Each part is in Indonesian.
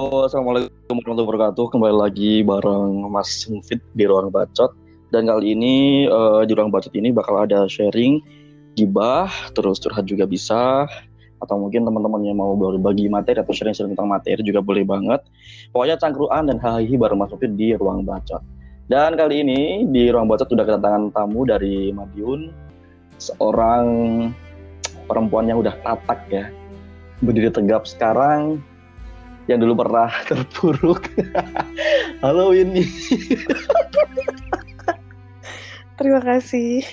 Assalamualaikum warahmatullahi wabarakatuh. Kembali lagi bareng Mas Mufid di ruang bacot. Dan kali ini uh, di ruang bacot ini bakal ada sharing gibah, terus curhat juga bisa, atau mungkin teman-teman yang mau berbagi materi atau sharing-sharing tentang materi juga boleh banget. Pokoknya cangkruan dan hahihi bareng Mas Mufid di ruang bacot. Dan kali ini di ruang bacot sudah kedatangan tamu dari Madiun, seorang perempuan yang udah tatak ya, berdiri tegap sekarang, yang dulu pernah terpuruk. Halo Winnie. Terima kasih.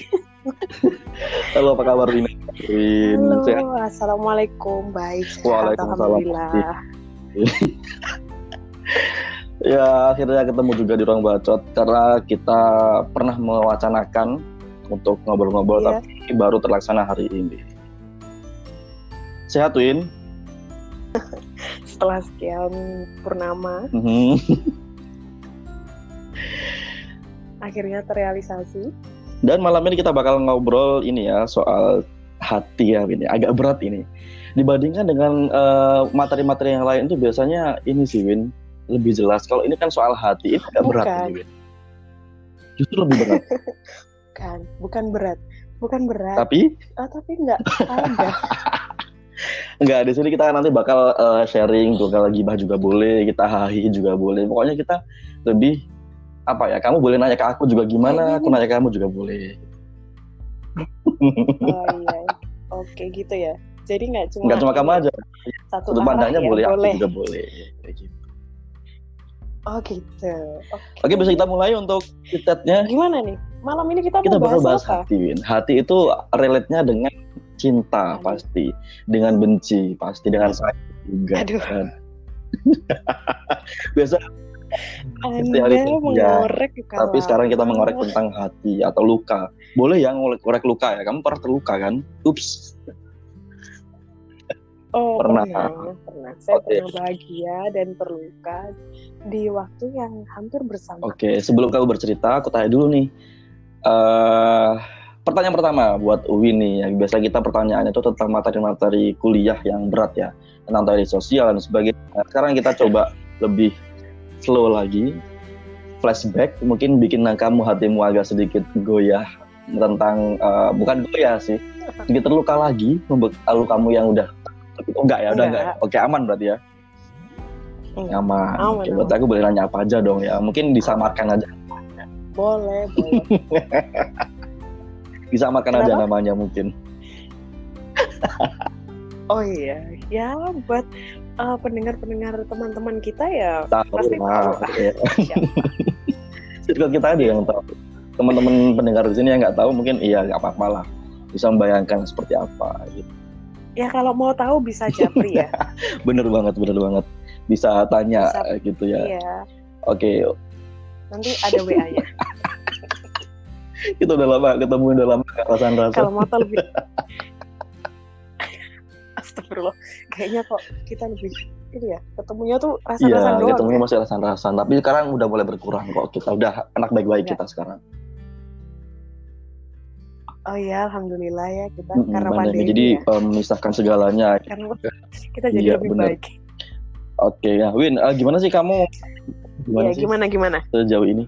Halo, apa kabar? Win. Halo, Sehat? assalamualaikum. Baik. Waalaikumsalam. ya akhirnya ketemu juga di ruang bacot karena kita pernah mewacanakan untuk ngobrol-ngobrol yeah. tapi baru terlaksana hari ini. Sehat Win? Setelah sekian purnama mm-hmm. akhirnya terrealisasi. Dan malam ini kita bakal ngobrol ini ya soal hati ya ini agak berat ini. Dibandingkan dengan uh, materi-materi yang lain itu biasanya ini sih Win lebih jelas. Kalau ini kan soal hati itu agak berat ini Win. Justru lebih berat. Bukan bukan berat. Bukan berat. Tapi? Oh, tapi enggak Enggak, di sini kita nanti bakal uh, sharing, bakal gibah juga boleh, kita hahi juga boleh. Pokoknya kita lebih apa ya? Kamu boleh nanya ke aku juga gimana, aku nanya ke kamu juga boleh. Oh iya, oke gitu ya. Jadi nggak cuma nggak cuma kamu aja. Satu, pandangnya ya, boleh, boleh, aku juga boleh. Kayak gitu. Oh gitu. Oke. Oke, bisa kita mulai untuk citatnya. Gimana nih? Malam ini kita, kita mau bahas, bahas apa? hati, Win. Hati itu relate-nya dengan cinta Aduh. pasti, dengan benci pasti, dengan sayang juga. Aduh. Kan? Biasa Anda hari mengorek ya. Tapi sekarang kita mengorek tentang hati atau luka. Boleh ya ngorek luka ya? Kamu pernah terluka kan? Ups. Oh pernah, pernah. pernah. Saya okay. pernah bahagia dan terluka di waktu yang hampir bersama. Oke, okay. sebelum kamu bercerita, aku tanya dulu nih. Uh, pertanyaan pertama buat Uwi nih, yang biasa kita pertanyaannya itu tentang materi-materi kuliah yang berat ya, tentang teori sosial dan sebagainya. Nah, sekarang kita coba lebih slow lagi, flashback, mungkin bikin kamu hatimu agak sedikit goyah tentang uh, bukan goyah sih, sedikit terluka lagi, lalu kamu yang udah oh, enggak ya, udah enggak. Ya? Oke aman berarti ya. Hmm. Aman. aman Oke, berarti aku boleh nanya apa aja dong ya. Mungkin disamarkan aja. Boleh, boleh. bisa makan aja namanya mungkin. Oh iya ya buat uh, pendengar-pendengar teman-teman kita ya tahu pasti lah, tahu ya. kita aja yang tahu. Teman-teman pendengar di sini yang nggak tahu mungkin iya nggak apa-apa lah. Bisa membayangkan seperti apa gitu. Ya kalau mau tahu bisa japri ya. Bener banget bener banget. Bisa tanya bisa, gitu ya. iya. oke okay. nanti ada wa nya kita udah lama ketemu udah lama gak rasan rasa kalau motor lebih Astagfirullah kayaknya kok kita lebih ini ya ketemunya tuh rasan-rasan iya, doang ketemunya ya? masih rasan-rasan tapi sekarang udah mulai berkurang kok kita udah anak baik-baik ya. kita sekarang Oh iya, alhamdulillah ya kita mm -hmm, karena pandemi. Jadi ya. memisahkan segalanya. Karena kita jadi iya, lebih bener. baik. Oke, ya Win, uh, gimana sih kamu? Gimana ya, gimana gimana? Sejauh ini?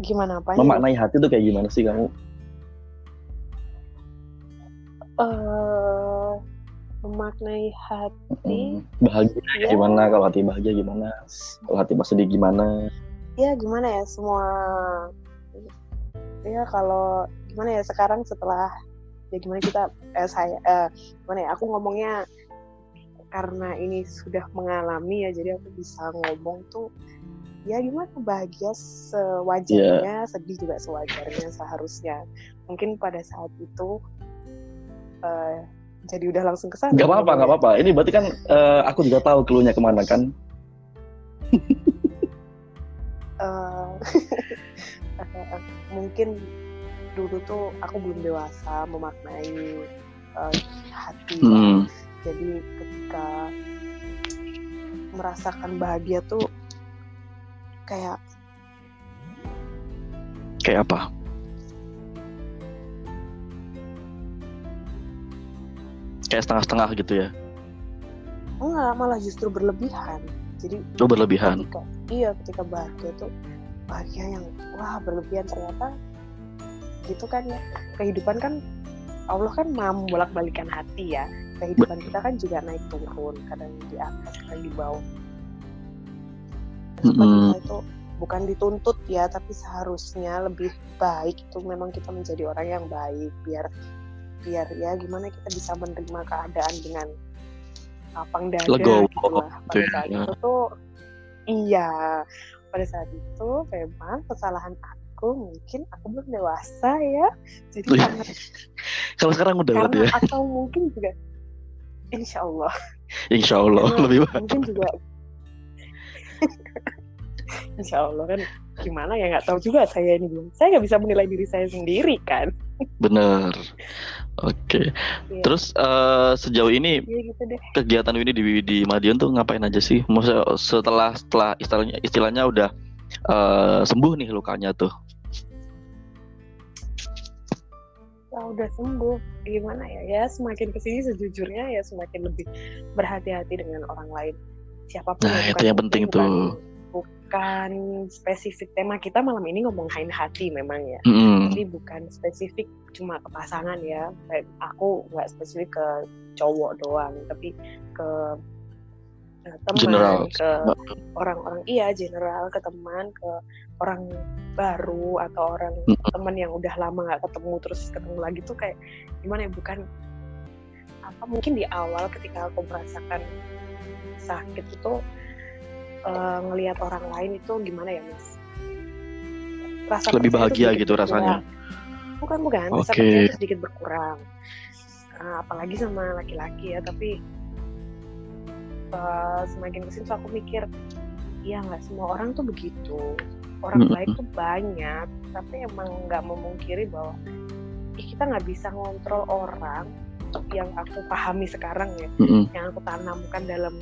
Gimana apa? Memaknai hati tuh kayak gimana sih kamu? Uh, memaknai hati. Hmm, bahagia ya. gimana? Kalau hati bahagia gimana? Kalau hati sedih gimana? Ya gimana ya semua. Ya kalau gimana ya sekarang setelah ya gimana kita eh, saya eh, gimana ya aku ngomongnya karena ini sudah mengalami ya jadi aku bisa ngomong tuh ya gimana bahagia sewajarnya yeah. sedih juga sewajarnya seharusnya. Mungkin pada saat itu uh, jadi udah langsung ke sana. Gak apa-apa gak apa-apa. Ini berarti kan uh, aku juga tahu keluarnya ke mana kan? Uh, mungkin dulu tuh aku belum dewasa memaknai uh, hati. Hmm. jadi ketika merasakan bahagia tuh kayak kayak apa? Kayak setengah-setengah gitu ya? enggak malah justru berlebihan. Jadi oh berlebihan. ketika, iya ketika bahagia tuh bahagia yang wah berlebihan ternyata gitu kan ya. Kehidupan kan Allah kan mau bolak balikan hati ya. Kehidupan kita kan juga naik turun kadang di atas kadang di bawah Mm-mm. kita itu bukan dituntut ya tapi seharusnya lebih baik itu memang kita menjadi orang yang baik biar biar ya gimana kita bisa menerima keadaan dengan lapang dada Legowo, gitu lah. Pada gitu saat ya. itu tuh iya. Pada saat itu memang kesalahan aku mungkin aku belum dewasa ya. Jadi karena, kalau sekarang udah karena ya. atau mungkin juga insya Allah. Insya Allah Karena lebih baik. mungkin juga Insya Allah kan gimana ya nggak tahu juga saya ini belum saya nggak bisa menilai diri saya sendiri kan bener oke Iya. terus eh, sejauh ini Iya gitu deh kegiatan Winnie di di Madiun tuh ngapain aja sih? Maksudnya setelah setelah istilahnya istilahnya udah eh, sembuh nih lukanya tuh. ya udah sembuh gimana ya ya semakin ke sini sejujurnya ya semakin lebih berhati-hati dengan orang lain siapa pun Nah, itu yang penting bukan, tuh. Bukan spesifik tema kita malam ini ngomongin hati memang ya tapi bukan spesifik cuma ke pasangan ya kayak aku nggak spesifik ke cowok doang tapi ke teman General. ke orang-orang iya general ke teman ke orang baru atau orang Mm-mm. teman yang udah lama nggak ketemu terus ketemu lagi tuh kayak gimana ya bukan apa mungkin di awal ketika aku merasakan sakit itu eh, ngelihat orang lain itu gimana ya mas? Rasa Lebih bahagia gitu rasanya. bukan bukan. Rasa percaya itu sedikit berkurang. Eh, apalagi sama laki-laki ya tapi eh, semakin ke sini tuh aku mikir ya nggak semua orang tuh begitu. Orang Mm-mm. baik tuh banyak. Tapi emang nggak memungkiri bahwa ih, kita nggak bisa ngontrol orang yang aku pahami sekarang ya Mm-mm. yang aku tanamkan dalam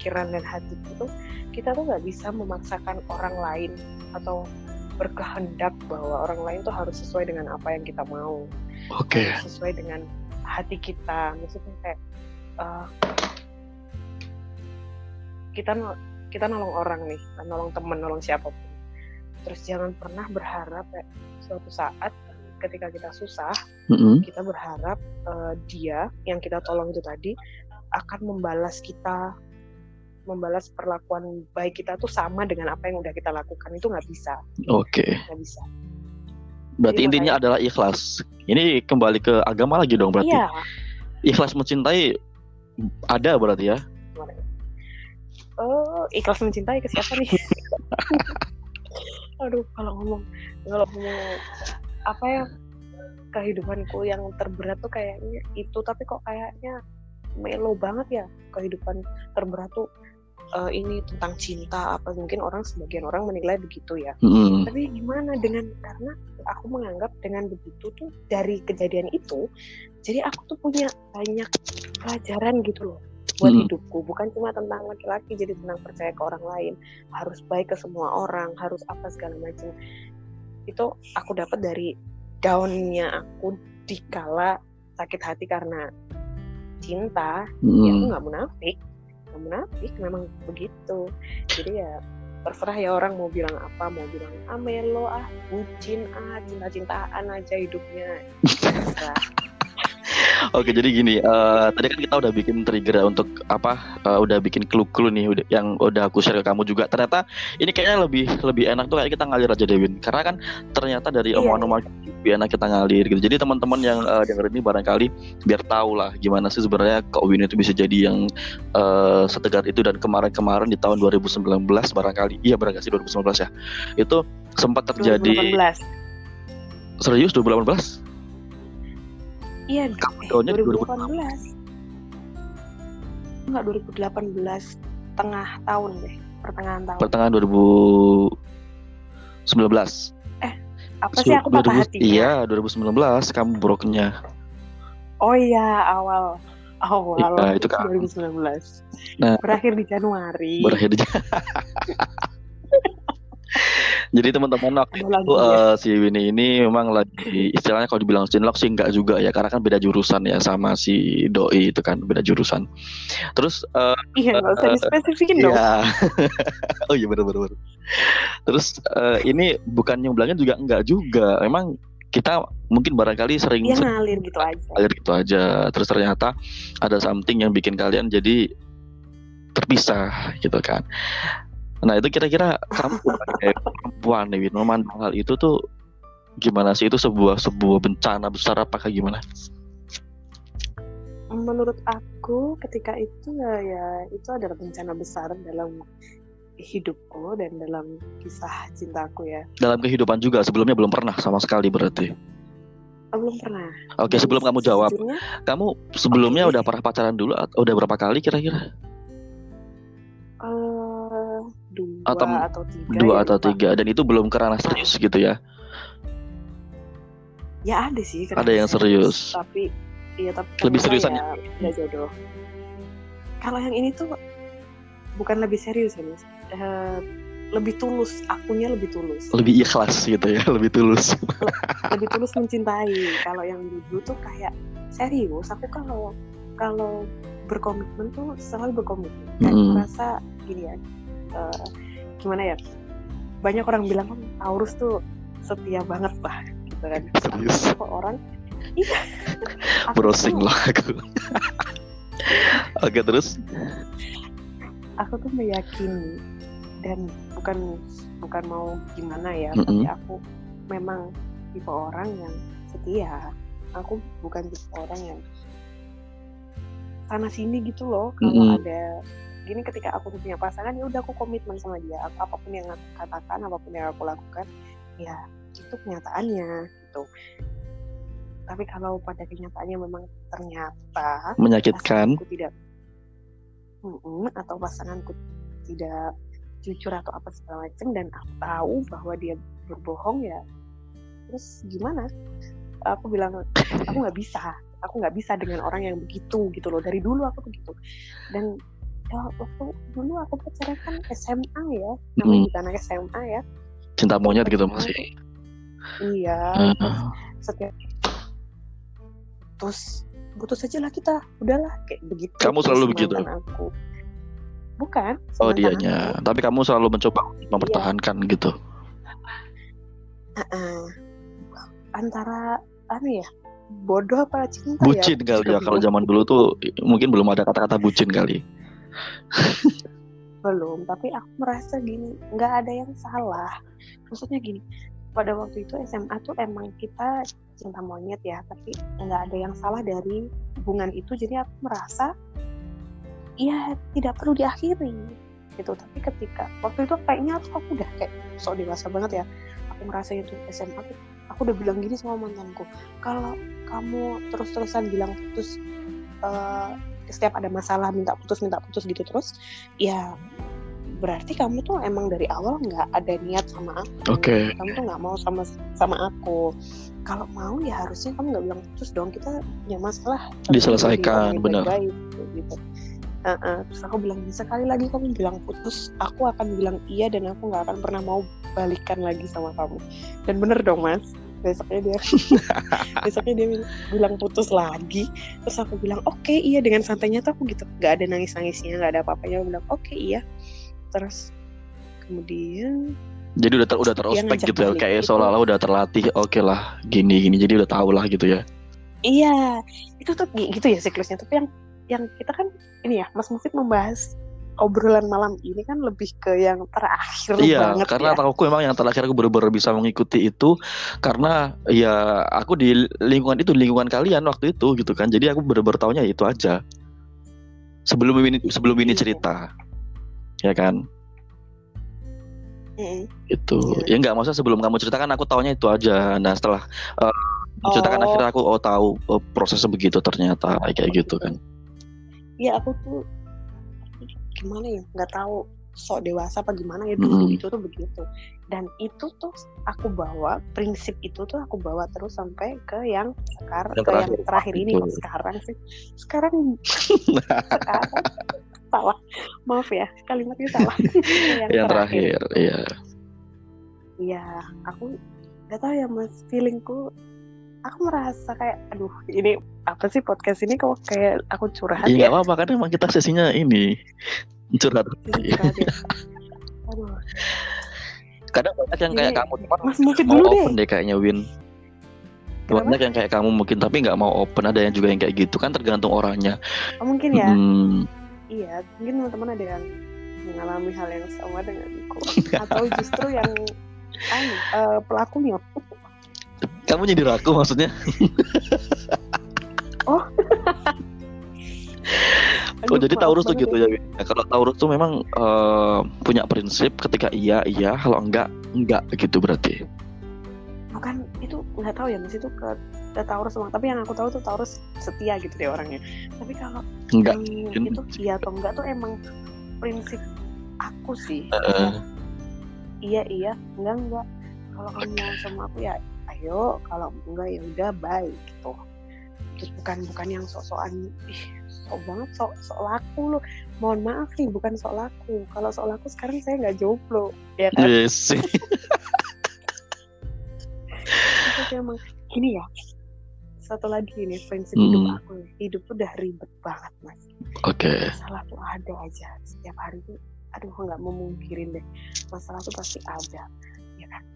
pikiran dan hati itu kita tuh nggak bisa memaksakan orang lain atau berkehendak bahwa orang lain tuh harus sesuai dengan apa yang kita mau. Harus sesuai dengan hati kita. Maksudnya kayak eh, kita kita nolong orang nih nolong temen nolong siapa pun. Terus jangan pernah berharap kayak suatu saat ketika kita susah Mm-mm. kita berharap eh, dia yang kita tolong itu tadi akan membalas kita membalas perlakuan baik kita tuh sama dengan apa yang udah kita lakukan itu nggak bisa Oke. nggak bisa Berarti Jadi intinya adalah ikhlas. Ini kembali ke agama lagi dong berarti. iya Ikhlas mencintai ada berarti ya. oh ikhlas mencintai ke siapa nih aduh kalau ngomong kalau ngomong apa ya kehidupanku yang terberat tuh kayaknya itu tapi kok kayaknya melo banget ya kehidupan terberat tuh eh, ini tentang cinta apa mungkin orang sebagian orang menilai begitu ya. Mm-mm. tapi gimana dengan karena aku menganggap dengan begitu tuh dari kejadian itu jadi aku tuh punya banyak pelajaran gitu loh buat Mm. hidupku. Bukan cuma tentang laki-laki jadi tentang percaya ke orang lain harus baik ke semua orang harus apa segala macam. Itu aku dapat dari daunnya aku dikala sakit hati karena cinta ya aku nggak munafik munafik memang begitu. Jadi ya terserah ya orang mau bilang apa mau bilang ah melo ah bucin ah cinta-cintaan aja hidupnya. Terserah Oke, jadi gini, eh, tadi kan kita udah bikin trigger ya untuk apa? eh, udah bikin clue-clue nih, udah, yang udah aku share ke kamu juga. Ternyata ini kayaknya lebih lebih enak tuh kayak kita ngalir aja Dewin, karena kan ternyata dari Iya, omongan-omongan lebih enak kita ngalir gitu. Jadi teman-teman yang eh, denger ini barangkali biar tahu lah gimana sih sebenarnya kok Win itu bisa jadi yang eh, setegar itu dan kemarin-kemarin di tahun 2019 barangkali, iya barangkali sih 2019 ya, itu sempat terjadi 2018 serius 2018 iya eh, tahunnya? di 2018 enggak 2018 tengah tahun deh pertengahan tahun. Pertengahan 2019 apa sih? Aku patah 2000 hatinya Iya, 2019 kamu brokennya. oh iya awal. Awal Iya, itu kan. 2019 Nah. berakhir di Januari. Berakhir di Jadi teman-teman waktu itu uh, si Winnie ini memang lagi istilahnya kalau dibilang cinlok sih enggak juga ya karena kan beda jurusan ya sama si Doi itu kan beda jurusan. Terus uh, iya nggak usah uh, dispesifikin dong. Iya. oh iya benar benar. Terus uh, ini bukan nyumblangnya juga enggak juga. Memang kita mungkin barangkali sering ya, ngalir gitu aja. Ngalir gitu aja. Terus ternyata ada something yang bikin kalian jadi terpisah gitu kan. Nah itu kira-kira kamu sebagai perempuan nih memandang hal itu tuh gimana sih itu sebuah sebuah bencana besar apakah gimana? Menurut aku ketika itu ya, ya itu adalah bencana besar dalam hidupku dan dalam kisah cintaku ya. Dalam kehidupan juga sebelumnya belum pernah sama sekali berarti. Oh, belum pernah. Oke, sebelum kamu jawab, kamu sebelumnya okay. udah pernah pacaran dulu atau udah berapa kali kira-kira? Dua atau, atau tiga dua ya, atau lupa. tiga. Dan itu belum kerana serius gitu ya? Ya ada sih ada yang serius, tapi iya tapi lebih seriusan ya jodoh. Kalau yang ini tuh bukan lebih serius ya mas. Uh, lebih tulus akunya lebih tulus. Lebih ikhlas gitu ya lebih tulus. Lebih tulus mencintai. Kalau yang dulu tuh kayak serius aku kalau kalau berkomitmen tuh selalu berkomitmen. Mm. merasa gini ya uh, gimana ya banyak orang bilang kan Taurus tuh setia banget lah gitu kan. Serius? Kok orang. Iya. Browsing lah aku. Oke terus? Aku tuh meyakini dan bukan bukan mau gimana ya mm -hmm. tapi aku memang tipe orang yang setia. Aku bukan tipe orang yang sana sini gitu loh kalau mm -hmm. ada gini ketika aku punya pasangan ya udah aku komitmen sama dia. Apa pun yang aku katakan apa pun yang aku lakukan ya itu kenyataannya gitu. Tapi kalau pada kenyataannya memang ternyata menyakitkan. aku tidak mm atau pasanganku tidak jujur atau apa segala macam dan aku tahu bahwa dia berbohong ya terus gimana? Aku bilang aku nggak bisa. Aku nggak bisa dengan orang yang begitu gitu loh. Dari dulu aku begitu. Dan ya waktu dulu aku pacaran kan SMA ya. Namanya hmm. juga anak SMA ya. Cinta monyet gitu masih. Iya. Uh. setiap terus putus aja lah kita. Udahlah kayak begitu. Kamu selalu begitu? aku. Bukan oh dianya. aku. tapi kamu selalu mencoba mempertahankan iya. gitu? Uh -uh. antara apa ya bodoh apa cinta bucin ya? kali ya. Kalau zaman dulu tuh mungkin belum ada kata-kata bucin kali belum tapi aku merasa gini nggak ada yang salah. Maksudnya gini pada waktu itu SMA tuh emang kita cinta monyet ya tapi nggak ada yang salah dari hubungan itu. Jadi aku merasa ya tidak perlu diakhiri gitu. Tapi ketika waktu itu kayaknya aku, aku udah kayak sok dewasa banget ya aku merasa itu SMA tuh aku udah bilang gini sama mantanku kalau kamu terus-terusan bilang putus uh, setiap ada masalah minta putus minta putus gitu terus ya berarti kamu tuh emang dari awal nggak ada niat sama aku. Oke. Okay. Kamu tuh nggak mau sama sama aku. Kalau mau ya harusnya kamu nggak bilang putus dong. Kita punya masalah. Diselesaikan benar. Gitu. Uh -uh. Terus aku bilang sekali lagi kamu bilang putus, aku akan bilang iya dan aku nggak akan pernah mau balikan lagi sama kamu. Dan bener dong mas besoknya dia besoknya dia bilang putus lagi. Terus aku bilang oke okay, iya. Dengan santainya tuh aku gitu. Nggak ada nangis nangisnya nggak ada apa-apanya. Aku bilang oke okay, iya. Terus kemudian jadi udah ter udah terospek gitu ya kayak seolah-olah udah terlatih oke okay lah gini gini. Jadi udah tahu lah gitu ya. Iya. Itu tuh gitu ya siklusnya. Tapi yang yang kita kan ini ya Mas Mufid membahas obrolan malam ini kan lebih ke yang terakhir iya, banget karena ya. aku memang yang terakhir aku benar-benar bisa mengikuti itu karena ya aku di lingkungan itu lingkungan kalian waktu itu gitu kan jadi aku benar-benar tahunya itu aja sebelum ini sebelum ini iya. cerita ya kan mm. itu iya. ya enggak maksudnya sebelum kamu ceritakan aku tahunya itu aja nah setelah uh, oh. ceritakan akhirnya aku oh tahu oh, prosesnya begitu ternyata kayak gitu kan Iya aku tuh gimana ya nggak tahu sok dewasa apa gimana ya dulu mm. itu tuh begitu. Dan itu tuh aku bawa prinsip itu tuh aku bawa terus sampai ke yang sekarang ke yang terakhir ini kok sekarang sih. Sekarang sekarang salah. Maaf ya kalimatnya salah. Yang, yang terakhir, terakhir iya. Iya, aku nggak tahu ya mas, feelingku, aku merasa kayak, aduh, ini apa sih podcast ini kok kayak aku curhat Iya ya? apa-apa kan emang kita sesinya ini curhat. Curhat ya. Aduh, Kadang banyak yang kayak kamu cuman mas mungkin mau dulu deh. open deh kayaknya Win. Kenapa? Banyak yang kayak kamu mungkin tapi nggak mau open ada yang juga yang kayak gitu kan tergantung orangnya. Oh, mungkin ya, Hmm, iya, mungkin teman-teman ada yang mengalami hal yang sama denganku, atau justru yang anu, eh, pelakunya. kamu nyindir aku maksudnya? Oh. Oh Aduh, jadi maaf Taurus tuh gitu ya? Ya, Kalau Taurus tuh memang eh, punya prinsip ketika iya iya, kalau enggak enggak gitu berarti. bukan itu nggak tahu ya mas itu ke, ke Taurus semua. Tapi yang aku tahu tuh Taurus setia gitu deh orangnya. Tapi kalau Enggak. yang itu iya atau enggak tuh emang prinsip aku sih. Eh, iya iya. Enggak enggak. Kalau kamu mau sama aku ya ayo. Kalau enggak ya udah baik gitu terus bukan bukan yang sok-sokan ih sok banget sok sok laku lo mohon maaf nih bukan sok laku. Kalau sok laku sekarang saya nggak jomblo ya kan? Yes. tapi emang gini ya satu lagi nih prinsip Hmm. hidup aku nih. Hidup tuh udah ribet banget mas. Oke. masalah tuh ada aja. Setiap hari tuh aduh nggak mau mungkirin deh. Masalah tuh pasti ada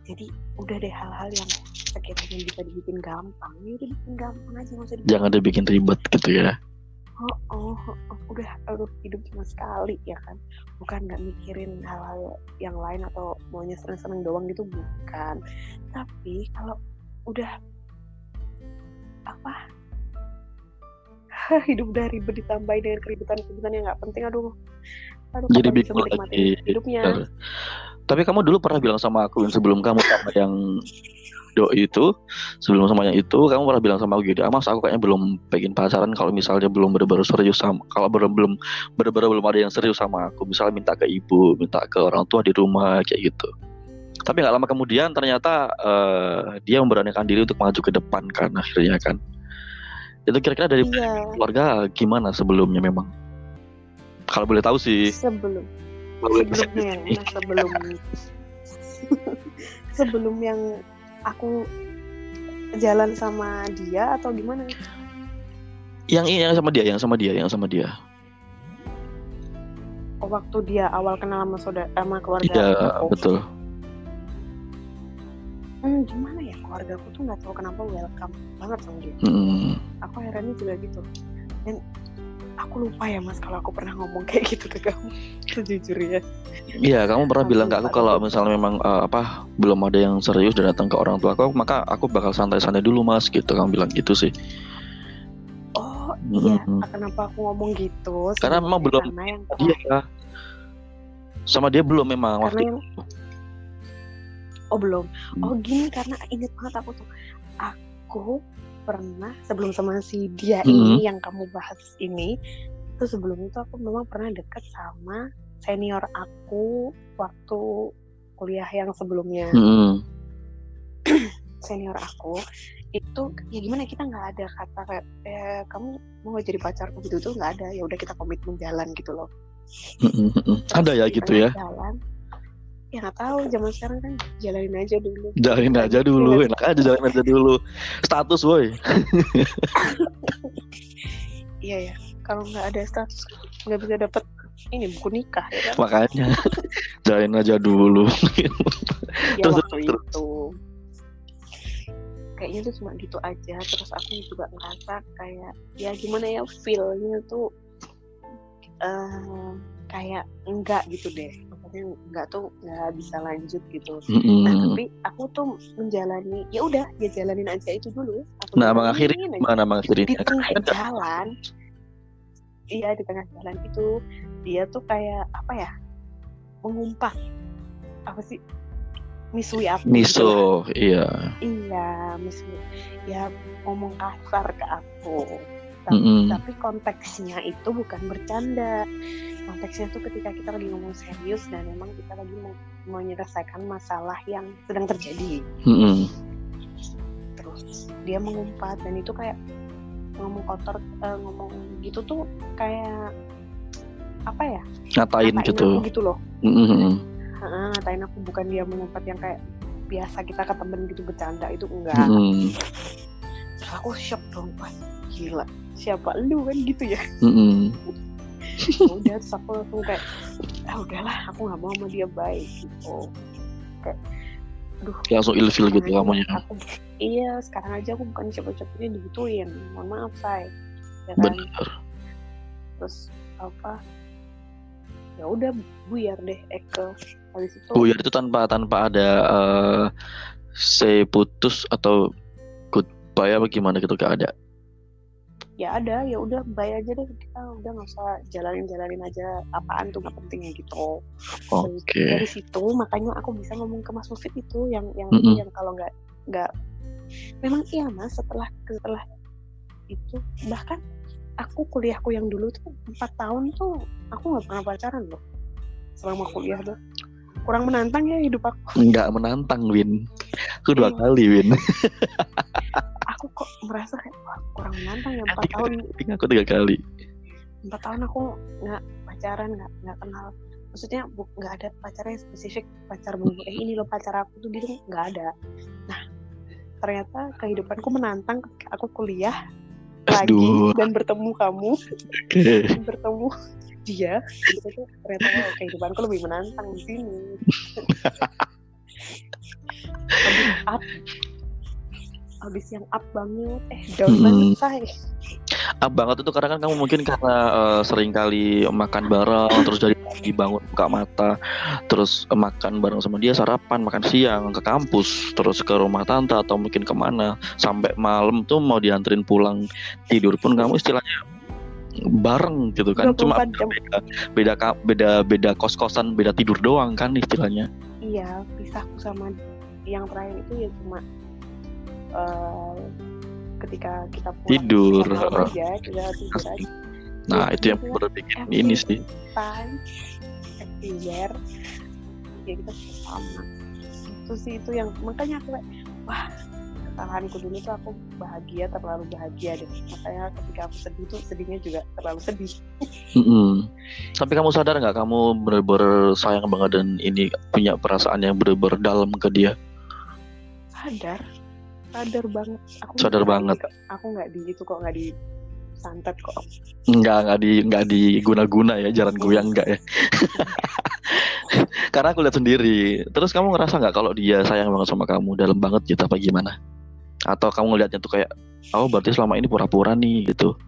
jadi udah deh hal-hal yang sekiranya bisa dibikin gampang. Ya udah bikin gampang aja nggak usah dibikin Jangan dibikin ribet gitu ya. oh, oh, oh, udah aduh hidup cuma sekali ya kan? Bukan nggak mikirin hal-hal yang lain atau maunya seneng-seneng doang gitu bukan. Tapi kalau udah apa? Hidup udah ribet ditambahin dengan keributan-keributan yang nggak penting aduh. Aduh Jadi bingung menikmati lagi. hidupnya. Tapi kamu dulu pernah bilang sama aku sebelum kamu sama yang doi itu, sebelum samanya itu, kamu pernah bilang sama aku gitu, ah, mas aku kayaknya belum pengen pacaran kalau misalnya belum bener-bener serius sama, kalau belum belum bener-bener belum ada yang serius sama aku, misalnya minta ke ibu, minta ke orang tua di rumah kayak gitu. Tapi nggak lama kemudian ternyata eh, dia memberanikan diri untuk maju ke depan kan akhirnya kan. Itu kira-kira dari iya keluarga gimana sebelumnya memang? Kalau boleh tahu sih. sebelum sebelumnya yang sebelum. Sebelum yang aku jalan sama dia atau gimana? Yang ini yang sama dia, yang sama dia, yang sama dia. oh, waktu dia awal kenal sama saudara sama keluarga Iya, aku. betul. hmm, gimana ya? Keluarga aku tuh nggak tahu kenapa welcome banget sama dia. Mm, aku herannya juga gitu. Dan aku lupa ya mas kalau aku pernah ngomong kayak gitu ke kamu. Sejujurnya. Iya, kamu pernah Aku bilang ke aku kalau misalnya memang eh, apa belum ada yang serius dan datang ke orang tua aku, maka aku bakal santai-santai dulu mas, gitu. Kamu bilang gitu sih. oh iya. Mm, kenapa aku ngomong gitu? Karena memang belum karena yang Dia sama dia belum memang karena waktu yang oh belum. Hmm. oh gini karena inget banget aku tuh. Aku pernah sebelum sama si dia Hmm. ini yang kamu bahas ini itu sebelum itu aku memang pernah deket sama senior aku waktu kuliah yang sebelumnya Mm, senior aku itu ya gimana kita nggak ada kata kayak eh, kamu mau jadi pacarku gitu tuh nggak ada ya udah kita komitmen jalan gitu loh mm, mm, mm. Ada ya gitu ya. jalan ya nggak tahu zaman sekarang kan jalanin aja dulu Jalanin aja Gitu dulu, enak aja jalanin aja dulu. Status woi. iya ya kalau nggak ada status nggak bisa dapet ini buku nikah ya kan Makanya jalanin aja dulu. ya Terus, waktu terus. itu kayaknya tuh cuma gitu aja terus aku juga ngerasa kayak ya gimana ya feelnya tuh eh kayak enggak gitu deh maksudnya enggak tuh nggak bisa lanjut gitu nah Mm-mm. tapi aku tuh menjalani ya udah ya jalanin aja itu dulu aku Nah, mengakhiri mana di mengakhirinya? tengah jalan iya di tengah jalan itu dia tuh kayak apa ya mengumpat apa sih misui aku gitu lah. Miso, iya. iya misui ya ngomong kasar ke aku tapi, Mm-mm. tapi konteksnya itu bukan bercanda konteksnya tuh ketika kita lagi ngomong serius dan memang kita lagi mau menyelesaikan masalah yang sedang terjadi Mm-mm. terus dia mengumpat dan itu kayak ngomong kotor eh, ngomong gitu tuh kayak apa ya Ngatain ngatain gitu. gitu loh Mm-mm. Heeh, ngatain aku bukan dia mengumpat yang kayak biasa kita ke temen gitu bercanda itu enggak aku shock dong. Pas gila. Siapa lu kan gitu ya. Mm-mm. Ya udah terus aku langsung kayak ah udahlah aku nggak mau sama dia baik gitu. Kayak aduh. Langsung ilfil gitu kamunya. aku iya sekarang aja aku bukan cepet-cepetnya digituin. Mohon maaf say ya kan? Bener. Terus apa? Ya udah buyar deh Eke. Habis itu buyar itu tanpa tanpa ada eh say putus atau goodbye apa gimana gitu gak ada? Ya ada ya udah bye aja deh. Kita udah nggak usah jalanin jalanin aja apaan tuh nggak penting gitu. Oke. Dari- dari situ makanya aku bisa ngomong ke Mas Mufid itu yang yang Mm-mm. yang kalau nggak nggak memang iya mas setelah setelah itu bahkan aku kuliahku yang dulu tuh empat tahun tuh aku nggak pernah pacaran loh selama kuliah tuh. Kurang menantang ya hidup aku. Nggak menantang Win. Aku dua Iya. kali Win aku kok merasa kayak wah kurang menantang ya empat tahun. aku tiga kali. Empat tahun aku nggak pacaran nggak nggak kenal. Maksudnya nggak ada pacarnya spesifik pacar bener eh ini loh pacar aku tuh gitu nggak ada. Nah ternyata kehidupanku menantang ketika aku kuliah lagi S2 dan bertemu kamu. Oke. Dan bertemu dia. Gitu ternyata oh, kehidupanku lebih menantang di sini. Up habis yang up banget eh down Hmm. banget say Ah, banget itu karena kan kamu mungkin karena eh, sering kali makan bareng terus dari pagi bangun buka mata terus makan bareng sama dia sarapan makan siang ke kampus terus ke rumah tante atau mungkin ke mana sampai malam tuh mau dianterin pulang tidur pun kamu istilahnya bareng gitu kan cuma 24 jam. beda beda beda beda kos kosan beda tidur doang kan istilahnya iya pisahku sama yang terakhir itu ya cuma eh, ketika kita pulang Tidur, aja kita tidur aja nah Iya, itu yang berbikin Every ini sih. everywhere ya kita sama. Itu sih itu yang makanya aku kayak wah kesalahanku dulu tuh aku bahagia terlalu bahagia deh. Makanya ketika aku sedih tuh sedihnya juga terlalu sedih. Mm-mm. Tapi kamu sadar nggak kamu bener-bener sayang banget dan ini punya perasaan yang bener-bener dalam ke dia? sadar sadar banget aku Sadar banget. di- aku nggak di itu kok nggak di santet kok Nggak nggak di nggak diguna-guna ya jalan goyang nggak ya? Karena aku lihat sendiri. Terus kamu ngerasa nggak kalau dia sayang banget sama kamu dalam banget gitu apa gimana? Atau kamu ngelihatnya tuh kayak oh berarti selama ini pura-pura nih gitu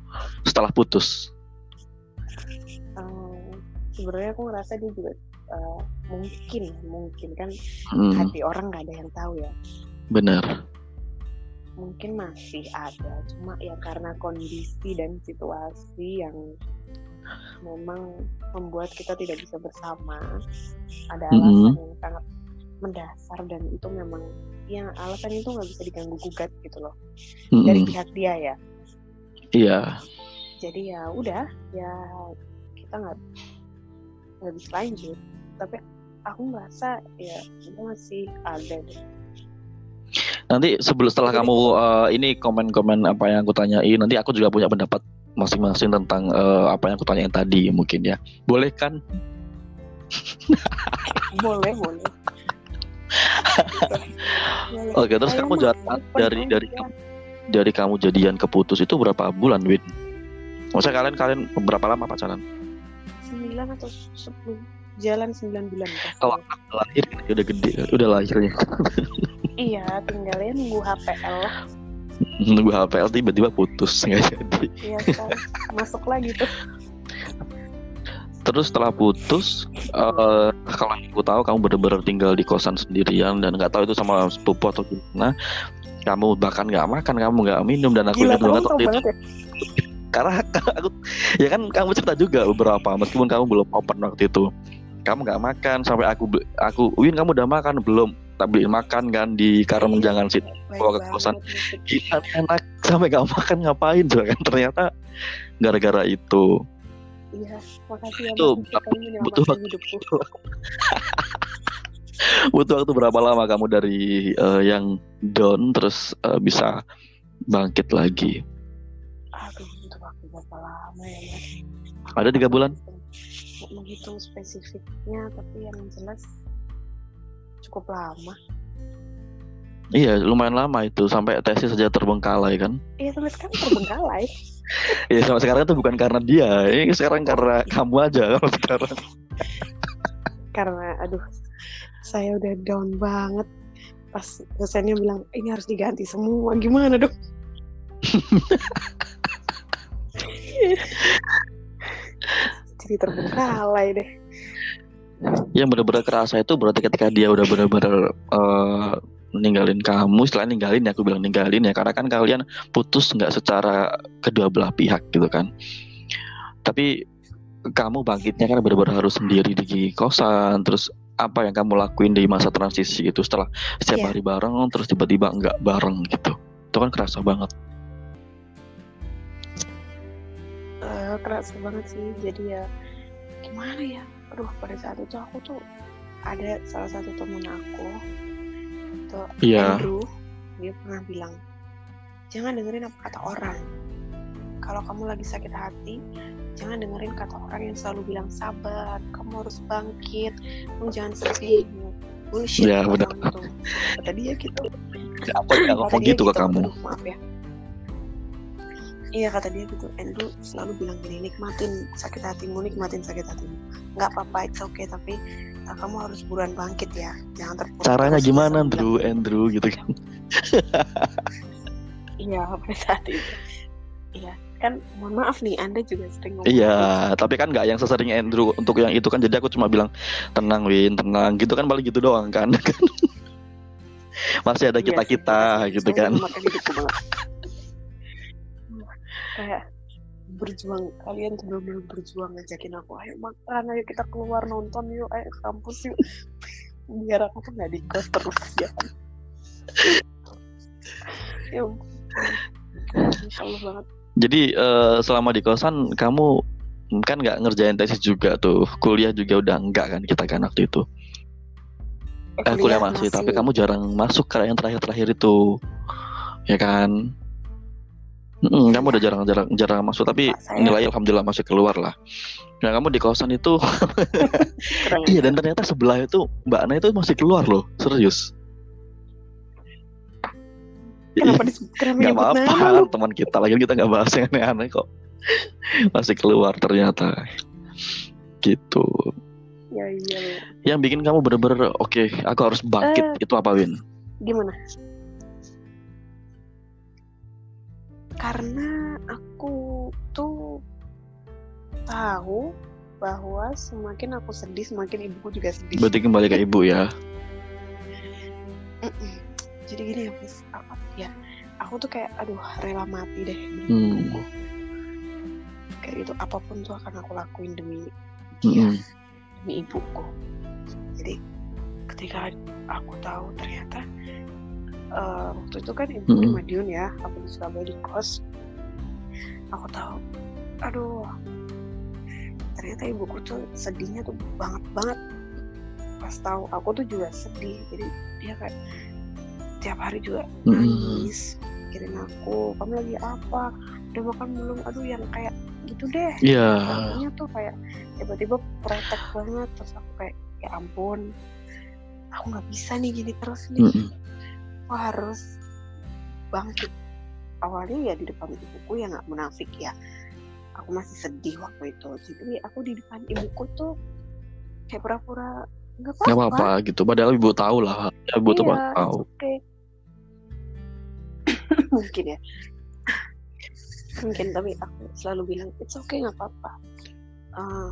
setelah putus? Sebenarnya aku ngerasa dia juga eh, mungkin mungkin kan Hmm, hati orang nggak ada yang tahu ya bener. Mungkin masih ada cuma ya karena kondisi dan situasi yang memang membuat kita tidak bisa bersama ada Mhm. alasan yang sangat mendasar dan itu memang yang alasan itu nggak bisa diganggu gugat gitu loh dari Mm-mm. pihak dia ya Iya. jadi ya udah ya kita nggak nggak bisa lanjut tapi aku merasa ya itu masih ada deh Nanti sebelum setelah Jadi- kamu eh, ini komen-komen apa yang aku tanyain, nanti aku juga punya pendapat masing-masing tentang eh, apa yang aku tanyain tadi mungkin ya. Boleh kan? boleh boleh. Oke, terus Ayo, kamu jalan open dari aja. dari dari kamu jadian ke putus itu berapa bulan, Win? Maksudnya kalian kalian berapa lama pacaran? sembilan atau sepuluh jalan sembilan bulan pas Kalau lahir kan udah gede, udah lahirnya. iya tinggalnya nunggu HPL lah Nunggu HPL tiba-tiba putus nggak jadi. iya kan masuk lagi tuh Terus setelah putus, eh, kalau aku tahu kamu bener-bener tinggal di kosan sendirian dan nggak tahu itu sama sepupu atau gimana. Kamu bahkan nggak makan, kamu nggak minum dan aku gila ingat banget itu. ya Karena aku, ya kan kamu cerita juga beberapa, meskipun kamu belum open waktu itu. Kamu nggak makan sampai aku aku Win kamu udah makan belum? Tak beliin makan kan di Karang Iya. jangan situ. Baik Bawa ke kosan. Nih anak sampai gak makan ngapain coba kan ternyata gara-gara itu. iya makasih ya Itu butuh waktu. butuh waktu berapa lama kamu dari eh, yang down terus eh, bisa bangkit lagi? aduh untuk waktu berapa lama ya Ada tiga bulan? Menghitung spesifiknya tapi yang jelas cukup lama Iya, lumayan lama itu sampai tesis saja terbengkalai kan. Iya sampai sekarang terbengkalai. Iya, sampai sekarang itu bukan karena dia, ini sekarang karena kamu aja kalau sekarang. Karena aduh, saya udah down banget. Pas dosennya bilang ini harus diganti semua, gimana dong? Jadi terbengkalai deh. Yang benar-benar kerasa itu berarti ketika dia udah benar-benar eh, ninggalin kamu, setelah ninggalin ya aku bilang ninggalin ya karena kan kalian putus nggak secara kedua belah pihak gitu kan. Tapi kamu bangkitnya kan benar-benar harus sendiri di kosan, terus apa yang kamu lakuin di masa transisi itu setelah setiap Iya. hari bareng terus tiba-tiba nggak bareng gitu. Itu kan kerasa banget. Eh, kerasa banget sih. Jadi ya gimana ya? Aduh pada saat itu aku tuh ada salah satu temen aku itu Iya. Andrew dia pernah bilang jangan dengerin apa kata orang kalau kamu lagi sakit hati jangan dengerin kata orang yang selalu bilang sabar kamu harus bangkit kamu jangan sedih bullshit Iya, ngomong benar. kata dia gitu Apa yang ngomong gitu ke kamu? aduh, maaf ya iya kata dia gitu Andrew selalu bilang gini nikmatin sakit hatimu nikmatin sakit hatimu nggak apa-apa it's okay tapi uh, kamu harus buruan bangkit ya jangan terpuruk Caranya terus." gimana, selalu bilang Andrew? Andrew gitu kan? Iya pada saat itu. Iya kan mohon maaf nih Anda juga sering ngomong. Iya, tapi kan nggak yang sesering Andrew untuk yang itu kan. Jadi aku cuma bilang tenang Win, tenang. Gitu kan paling gitu doang kan. Masih ada kita kita iya gitu kan. Kayak berjuang kalian tuh benar-benar berjuang ngajakin aku ayo makan ayo kita keluar nonton yuk ayo ke kampus yuk biar aku tuh nggak di kos terus ya ya banget Jadi eh, selama di kosan kamu kan nggak ngerjain tesis juga tuh. Kuliah juga udah enggak kan kita kan waktu itu. Eh, kuliah masih, tapi kamu jarang masuk karena yang terakhir-terakhir itu. Ya kan? Mm, kamu udah jarang-jarang jarang masuk tapi saya- nilai alhamdulillah masih keluar lah. Nah kamu di kosan itu Iya dan ternyata sebelah itu Mbak Ana itu masih keluar loh serius. kenapa disebut Gak apa-apa teman kita lagi kita nggak bahas yang aneh-aneh kok. Masih keluar ternyata. Gitu. ya iya. Yang bikin kamu bener-bener oke aku harus bangkit itu apa Win? gimana karena aku tuh tahu bahwa semakin aku sedih semakin ibuku juga sedih Berarti kembali ke ibu ya. Mm-mm. jadi gini ya Fis, apa ya aku tuh kayak aduh rela mati deh Hmm. kayak gitu apa pun tuh akan aku lakuin demi dia Mm-mm. demi ibuku jadi ketika aku tahu ternyata eh, waktu itu kan ibu di. Madiun ya aku di Surabaya di kos. Aku tahu aduh. Ternyata ibuku tuh sedihnya tuh banget banget. Pas tahu aku tuh juga sedih. Jadi dia kayak tiap hari juga nangis mikirin aku kamu lagi apa? Udah makan belum? Aduh yang kayak gitu deh. Iya. Akunya tuh kayak tiba-tiba protek banget terus aku kayak ya ampun aku nggak bisa nih gini terus nih. Mm-mm. Aku harus bangkit awalnya ya di depan ibuku ya nggak munafik ya aku masih sedih waktu itu jadi aku di depan ibuku tuh kayak pura-pura nggak apa-apa gitu. Padahal ibu tahu lah. Ibu tuh Iya, pasti tahu. okay. mungkin ya mungkin tapi aku selalu bilang it's okay nggak apa-apa Eh,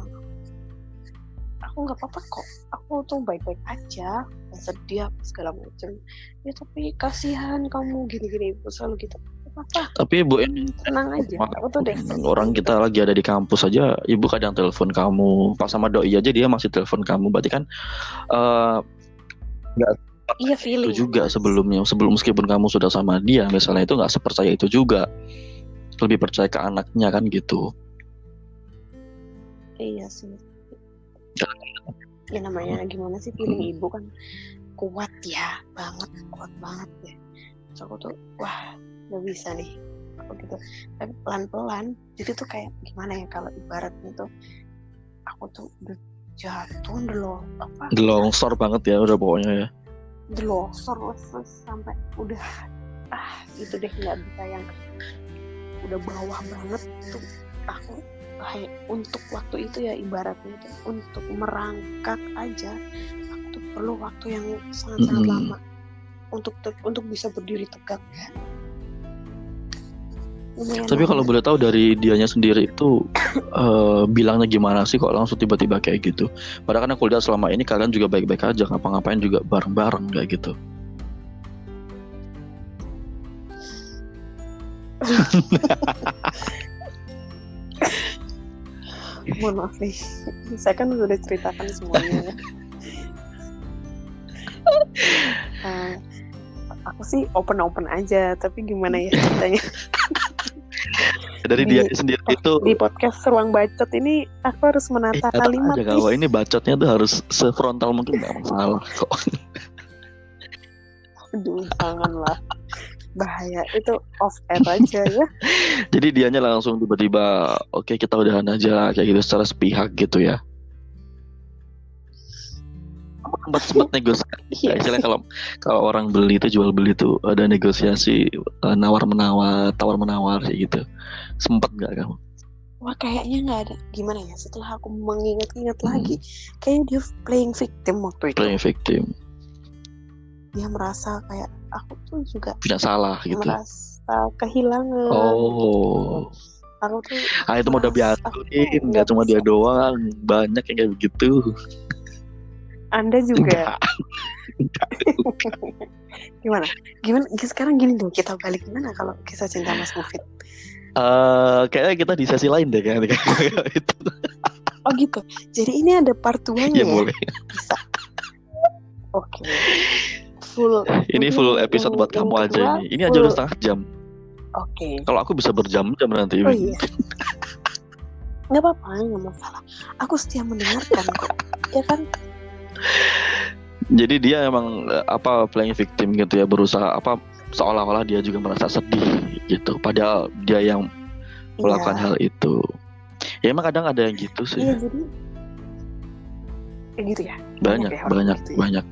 aku nggak apa-apa kok. Aku tuh baik-baik aja nggak sedih apa segala macam ya tapi kasihan kamu gini-gini ibu selalu gitu. "Nggak apa-apa. Tapi ibu ini tenang aja. Aku tuh deh orang kita lagi ada di kampus aja, ibu kadang telepon kamu. Pas sama doi aja dia masih telepon kamu. Berarti kan eh iya feeling. itu juga sebelumnya. Sebelum meskipun kamu sudah sama dia misalnya itu nggak sepercaya itu juga. Lebih percaya ke anaknya kan gitu. Iya sih. Ya namanya gimana sih feeling ibu kan kuat ya banget kuat banget ya. Terus aku tuh wah nggak bisa nih. Aku gitu. Tapi pelan pelan jadi tuh kayak gimana ya kalau ibaratnya tuh aku tuh udah jatuh udah apa? Longsor banget ya udah pokoknya ya. Jelosor sampai udah ah gitu deh nggak bisa yang udah bawah banget tuh aku untuk waktu itu ya ibaratnya itu untuk merangkak aja aku tuh perlu waktu yang sangat-sangat Mm-mm. lama untuk untuk bisa berdiri tegak ya. Lumayan Tapi kalau lama. boleh tahu dari dianya sendiri itu eh, bilangnya gimana sih kok langsung tiba-tiba kayak gitu? Padahal kan aku lihat selama ini kalian juga baik-baik aja, ngapa-ngapain juga bareng-bareng kayak gitu. mohon maaf nih. Saya kan udah ceritakan semuanya ya. Eh, aku sih open open aja tapi gimana ya ceritanya? Dari Di- dia sendiri itu di podcast ruang bacot ini aku harus eh, menata tetap kalimat aja kalau ini bacotnya tuh harus sefrontal mungkin nggak masalah kok. Aduh, janganlah bahaya itu off air aja ya Jadi dianya langsung tiba-tiba oke kita udahan aja kayak gitu secara sepihak gitu ya. Sempat sempat negosiasi. Iya. Istilahnya kalau kalau orang beli itu jual beli itu ada negosiasi nawar menawar tawar menawar kayak gitu. Sempat nggak kamu? wah kayaknya nggak ada gimana ya setelah aku mengingat-ingat Hmm. lagi kayaknya dia playing victim waktu itu Playing victim dia merasa kayak aku tuh juga punya salah gitu. merasa kehilangan. Oh, aku tuh ah itu mah udah tuh Nggak cuma dia doang, banyak yang kayak begitu. anda juga. Enggak. gimana? Gimana? Sekarang gini dong kita balik gimana kalau kisah cinta Mas Mufid Eh, kayaknya kita di sesi lain deh kan itu. oh gitu. Jadi ini ada part 2 Ya nya ya? boleh. bisa. Oke full Ini full episode buat kamu aja ini. Ini aja udah setengah jam. oke Kalau aku bisa berjam-jam nanti. oh iya nggak apa-apa nggak masalah aku setia mendengarkan kok ya kan Jadi dia emang eh, apa playing victim gitu ya berusaha apa seolah-olah dia juga merasa sedih gitu. Padahal dia yang melakukan Iya. hal itu. Ya emang kadang ada yang gitu sih. iya jadi kayak gitu ya banyak ya orang banyak gitu ya. banyak.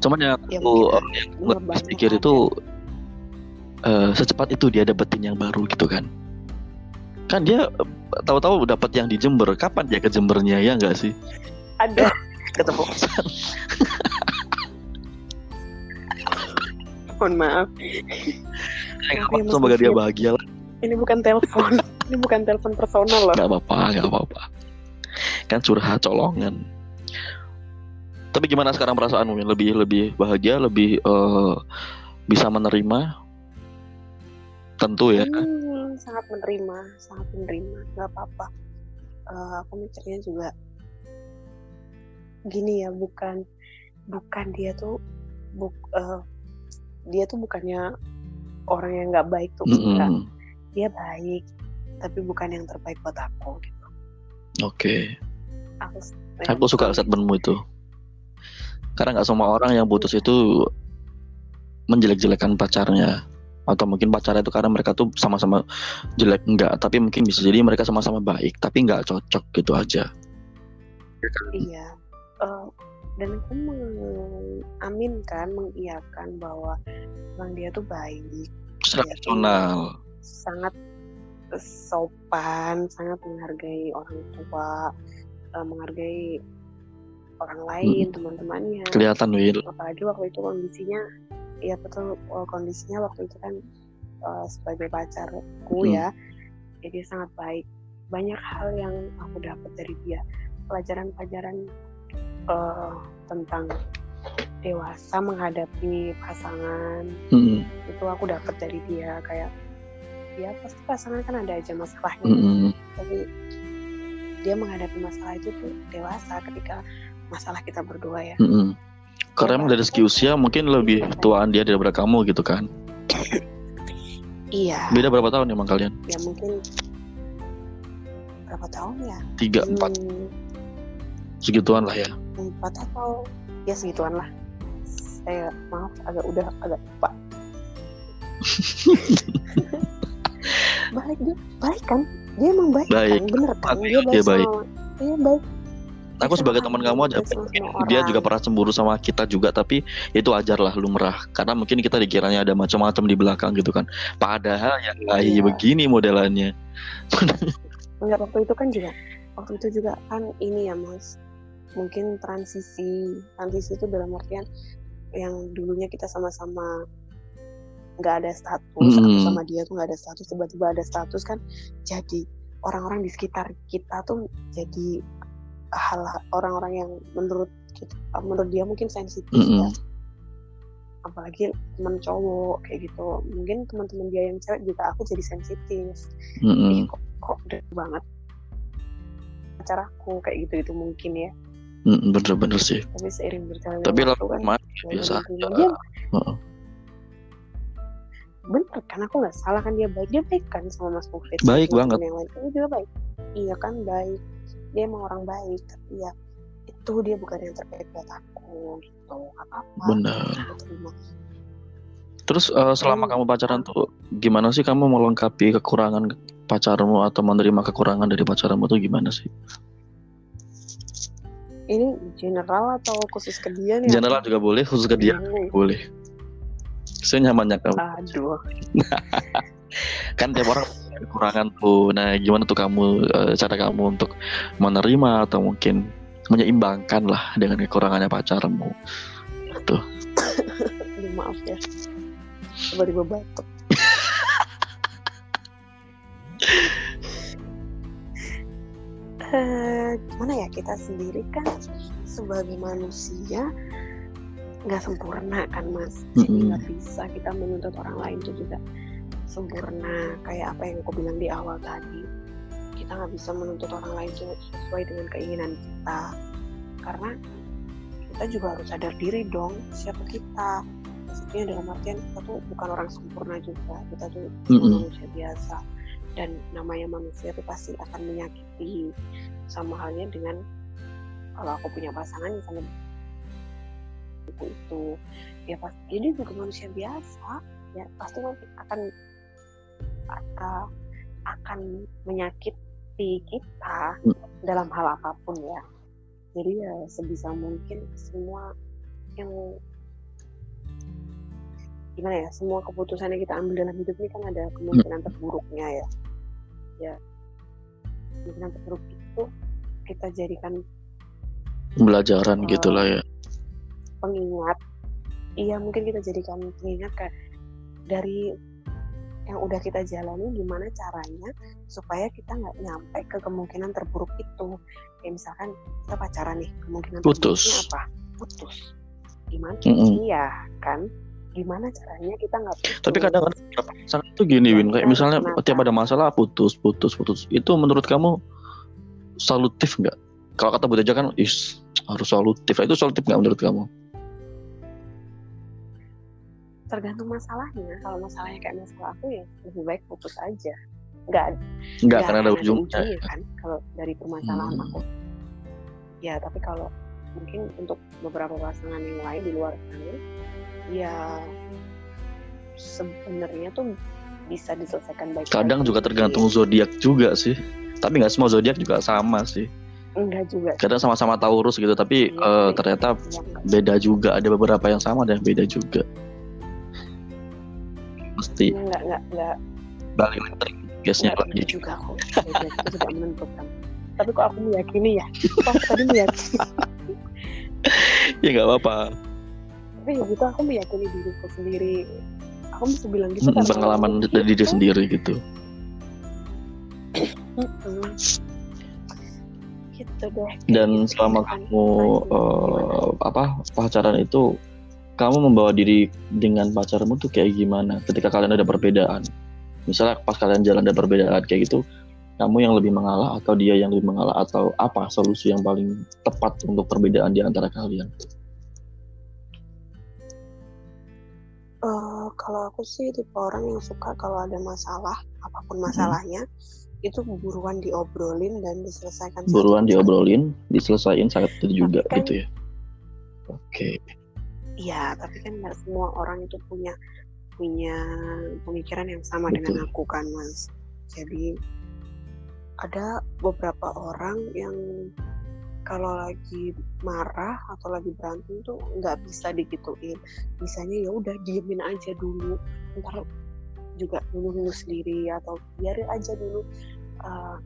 Cuman yang Ya, aku eh, yang aku pikir itu eh, secepat itu dia dapetin yang baru gitu kan. Kan dia eh, tahu-tahu dapat yang di Jember. Kapan dia ke Jembernya ya enggak sih? ada Ketemu mohon maaf Mas semoga dia bahagia lah. ini bukan telepon ini bukan telepon personal loh Gak apa-apa, gak apa-apa. Kan curhat colongan. Tapi gimana sekarang perasaanmu? Lebih lebih bahagia, lebih eh, bisa menerima? Tentu ya. Hmm, sangat menerima, sangat menerima, nggak apa-apa. Eh, aku mikirnya juga gini ya, bukan bukan dia tuh buk, eh, dia tuh bukannya orang yang nggak baik tuh enggak. Mm-mm. Dia baik, tapi bukan yang terbaik buat aku gitu. Oke. Aku Aku suka statementmu itu. Karena nggak semua orang yang putus itu menjelek-jelekan pacarnya. Atau mungkin pacarnya itu karena mereka tuh sama-sama jelek enggak. Tapi mungkin bisa jadi mereka sama-sama baik. Tapi nggak cocok gitu aja. Iya. Eh, dan aku mengaminkan, mengiyakan bahwa memang dia tuh baik. Secara personal. sangat sopan, sangat menghargai orang tua, eh, menghargai orang lain, teman-temannya. Kelihatan Will. Apalagi waktu itu kondisinya, ya betul eh, kondisinya waktu itu kan eh, sebagai pacarku Hmm. ya, dia sangat baik. Banyak hal yang aku dapat dari dia, pelajaran-pelajaran eh, tentang dewasa menghadapi pasangan Mm-mm. itu aku dapat dari dia kayak ya pasti pasangan kan ada aja masalahnya Mm-mm. tapi dia menghadapi masalah itu tuh dewasa ketika masalah kita berdua ya. Mm-mm. Karena emang dari segi usia mungkin lebih tuaan dia daripada kamu gitu kan. iya. Beda berapa tahun emang kalian? ya mungkin berapa tahun ya? Tiga, empat, Hmm, segituan lah ya. empat atau ya segituan lah. Saya maaf agak udah agak lupa. Baik dia baik kan? Dia emang baik, Baik. kan bener kan? Baik, dia baik, dia baik. sama dia baik aku sebagai teman kamu aja. dia juga pernah cemburu sama kita juga tapi itu ajar lah lumrah. Karena mungkin kita dikiranya ada macam-macam di belakang gitu kan. Padahal ya kayak iya. begini modelannya. Enggak waktu itu kan juga waktu itu juga kan ini ya mas. Mungkin transisi. Transisi itu dalam artian yang dulunya kita sama-sama nggak ada status mm. sama dia tuh nggak ada status tiba-tiba ada status kan jadi orang-orang di sekitar kita tuh jadi hal orang-orang yang menurut kita, menurut dia mungkin sensitif mm -hmm. ya. Apalagi teman cowok kayak gitu. Mungkin teman-teman dia yang cewek juga aku jadi sensitif. Mm -hmm. kok kok banget. Acaraku kayak gitu itu mungkin ya. Bener-bener sih. Tapi seiring berjalan tapi waktu kan biasa aja. dia, uh -uh. bener kan aku nggak salah kan dia baik. Dia baik kan sama Mas Mufid baik banget. yang lain. Kan juga baik. Iya kan baik dia emang orang baik tapi ya itu dia bukan yang terbaik buat aku gitu apa apa benar terus uh, selama hmm. kamu pacaran tuh gimana sih kamu melengkapi kekurangan pacarmu atau menerima kekurangan dari pacarmu tuh gimana sih ini general atau khusus ke dia nih? General juga boleh, khusus ke dia boleh. boleh. Senyamannya kamu. Aduh. kan tiap orang kekurangan tuh. Nah, gimana tuh kamu uh, cara kamu untuk menerima atau mungkin menyeimbangkan lah dengan kekurangannya pacarmu? Tuh. Maaf ya. Tiba-tiba batuk. uh, gimana ya kita sendiri kan sebagai manusia nggak sempurna kan mas jadi nggak bisa kita menuntut orang lain itu juga sempurna kayak apa yang aku bilang di awal tadi. Kita nggak bisa menuntut orang lain sesuai dengan keinginan kita. Karena kita juga harus sadar diri dong siapa kita. Maksudnya dalam artian kita tuh bukan orang sempurna juga. Kita tuh mm -hmm. manusia biasa. Dan namanya manusia tuh pasti akan menyakiti. Sama halnya dengan kalau aku punya pasangan yang sama itu. Ya pasti jadi juga manusia biasa. Ya pasti akan akan akan menyakiti kita hmm. dalam hal apa pun ya jadi ya sebisa mungkin semua yang gimana ya semua keputusan yang kita ambil dalam hidup ini kan ada kemungkinan hmm. terburuknya ya ya kemungkinan terburuk itu kita jadikan pembelajaran uh, gitulah ya pengingat iya mungkin kita jadikan pengingat kayak dari yang udah kita jalani gimana caranya supaya kita nggak nyampe ke kemungkinan terburuk itu. Kayak misalkan kita pacaran nih kemungkinan putus. apa? Putus. Gimana mm -mm. iya kan? Gimana caranya kita nggak tapi kadang kadang pasangan itu gini Win. Kayak misalnya kenapa? tiap ada masalah putus putus putus. Itu menurut kamu solutif nggak? Kalau kata Buddha kan is harus solutif itu solutif nggak menurut kamu tergantung masalahnya. Kalau masalahnya kayak masalah aku ya lebih baik putus aja. Nggak nggak akan ada ujungnya ya kan? Kalau dari permasalahan hmm. aku. Ya tapi kalau mungkin untuk beberapa pasangan yang lain di luar sana ya sebenarnya tuh bisa diselesaikan baik kadang juga tergantung zodiak juga sih. Tapi nggak semua zodiak juga sama sih. Enggak juga kadang sama-sama Taurus gitu tapi ya, uh, ternyata ya, beda juga. Ada beberapa yang sama dan beda juga mesti nggak nggak nggak. Balik lagi gasnya lagi juga aku. Tidak menentukan tapi kok aku meyakini ya? Kok tadi meyakini? Ya nggak apa-apa. Tapi ya gitu aku meyakini diriku sendiri. Aku bisa bilang gitu hmm, pengalaman dari diri sendiri gitu. Gitu deh. Dan selama kamu uh, apa pacaran itu kamu membawa diri dengan pacarmu tuh kayak gimana? Ketika kalian ada perbedaan. Misalnya pas kalian jalan ada perbedaan kayak gitu kamu yang lebih mengalah atau dia yang lebih mengalah? Atau apa solusi yang paling tepat untuk perbedaan di antara kalian? Uh, kalau aku sih tipe orang yang suka kalau ada masalah apa pun hmm. masalahnya hmm. itu buruan diobrolin dan diselesaikan buruan diobrolin diselesaikan saat itu juga kan, gitu ya? Oke. okay Iya, tapi kan nggak semua orang itu punya punya pemikiran yang sama Betul. dengan aku kan, Mas. Jadi ada beberapa orang yang kalau lagi marah atau lagi berantem tuh nggak bisa digituin misalnya ya udah diemin aja dulu ntar juga nunggu sendiri atau biarin aja dulu uh,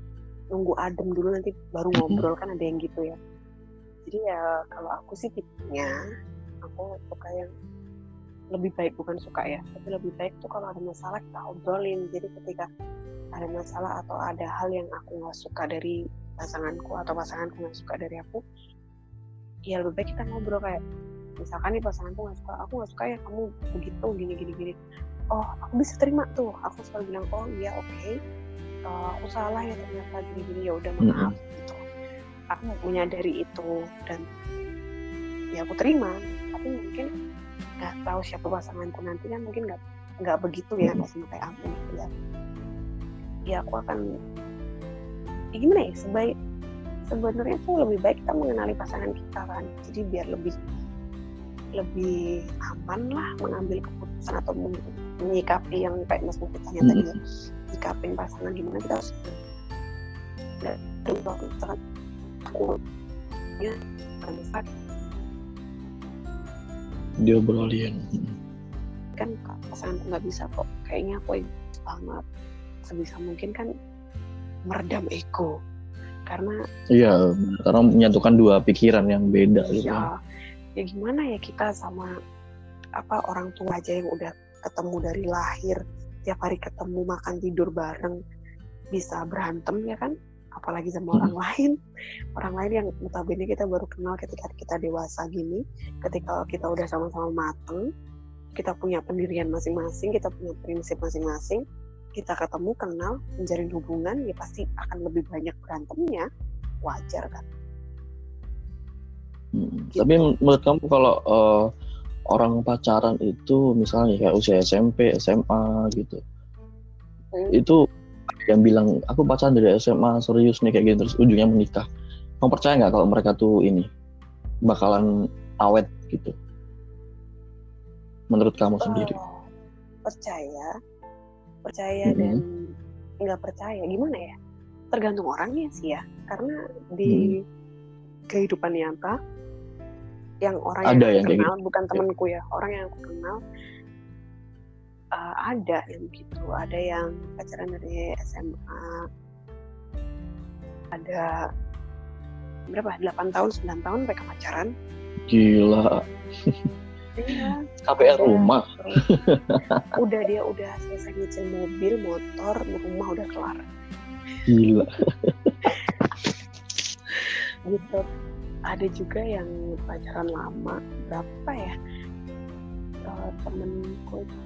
nunggu adem dulu nanti baru ngobrol kan ada yang gitu ya jadi ya kalau aku sih tipenya aku suka yang lebih baik bukan suka ya tapi lebih baik tuh kalau ada masalah kita obrolin. Jadi ketika ada masalah atau ada hal yang aku nggak suka dari pasanganku atau pasanganku nggak suka dari aku ya lebih baik kita ngobrol kayak misalkan nih pasanganku nggak suka aku nggak suka ya kamu begitu gini gini gini. Oh aku bisa terima tuh. Aku selalu bilang oh iya oke. Okay. uh, eh, aku salah ya ternyata gini gini. Ya udah maaf mm -hmm. gitu. Aku menyadari itu dan ya aku terima tapi mungkin nggak tahu siapa pasanganku nanti kan mungkin nggak nggak begitu ya nggak sama kayak aku gitu ya. Ya aku akan ya gimana ya sebaik sebenarnya tuh lebih baik kita mengenali pasangan kita kan. Jadi biar lebih lebih aman lah mengambil keputusan atau menyikapi yang kayak mas Mufid tanya hmm. tadi ya. Nyikapin pasangan gimana kita harus dan waktu misalkan aku ya kan diobrolin. Kan pasanganku nggak bisa kok. Kayaknya aku egois banget sebisa mungkin kan meredam ego. Karena iya karena menyatukan dua pikiran yang beda gitu ya, ya gimana ya kita sama apa orang tua aja yang udah ketemu dari lahir tiap hari ketemu makan tidur bareng bisa berantem ya kan apalagi sama hmm. orang lain orang lain yang notabene kita baru kenal ketika kita dewasa gini ketika kita udah sama-sama mateng kita punya pendirian masing-masing kita punya prinsip masing-masing kita ketemu kenal menjalin hubungan ya pasti akan lebih banyak berantemnya wajar kan hmm. gitu. tapi menurut kamu kalau uh, orang pacaran itu misalnya kayak usia SMP SMA gitu hmm. itu yang bilang aku pacaran dari SMA serius nih kayak gitu. Terus ujungnya menikah. Kamu percaya nggak kalau mereka tuh ini bakalan awet gitu? Menurut kamu sendiri? Oh, percaya. Percaya mm-hmm. dan nggak percaya. Gimana ya? Tergantung orangnya sih ya. Karena di mm. kehidupan nyata yang orang ada yang, yang kenal gitu. bukan temanku ya orang yang aku kenal uh, ada yang begitu ada yang pacaran dari SMA ada berapa? 8 tahun 9 tahun mereka pacaran. Gila. Iya. KPR rumah. udah dia udah selesai nyicil mobil motor rumah udah kelar. Gila. Gitu. Ada juga yang pacaran lama. Berapa ya? Uh, temenku itu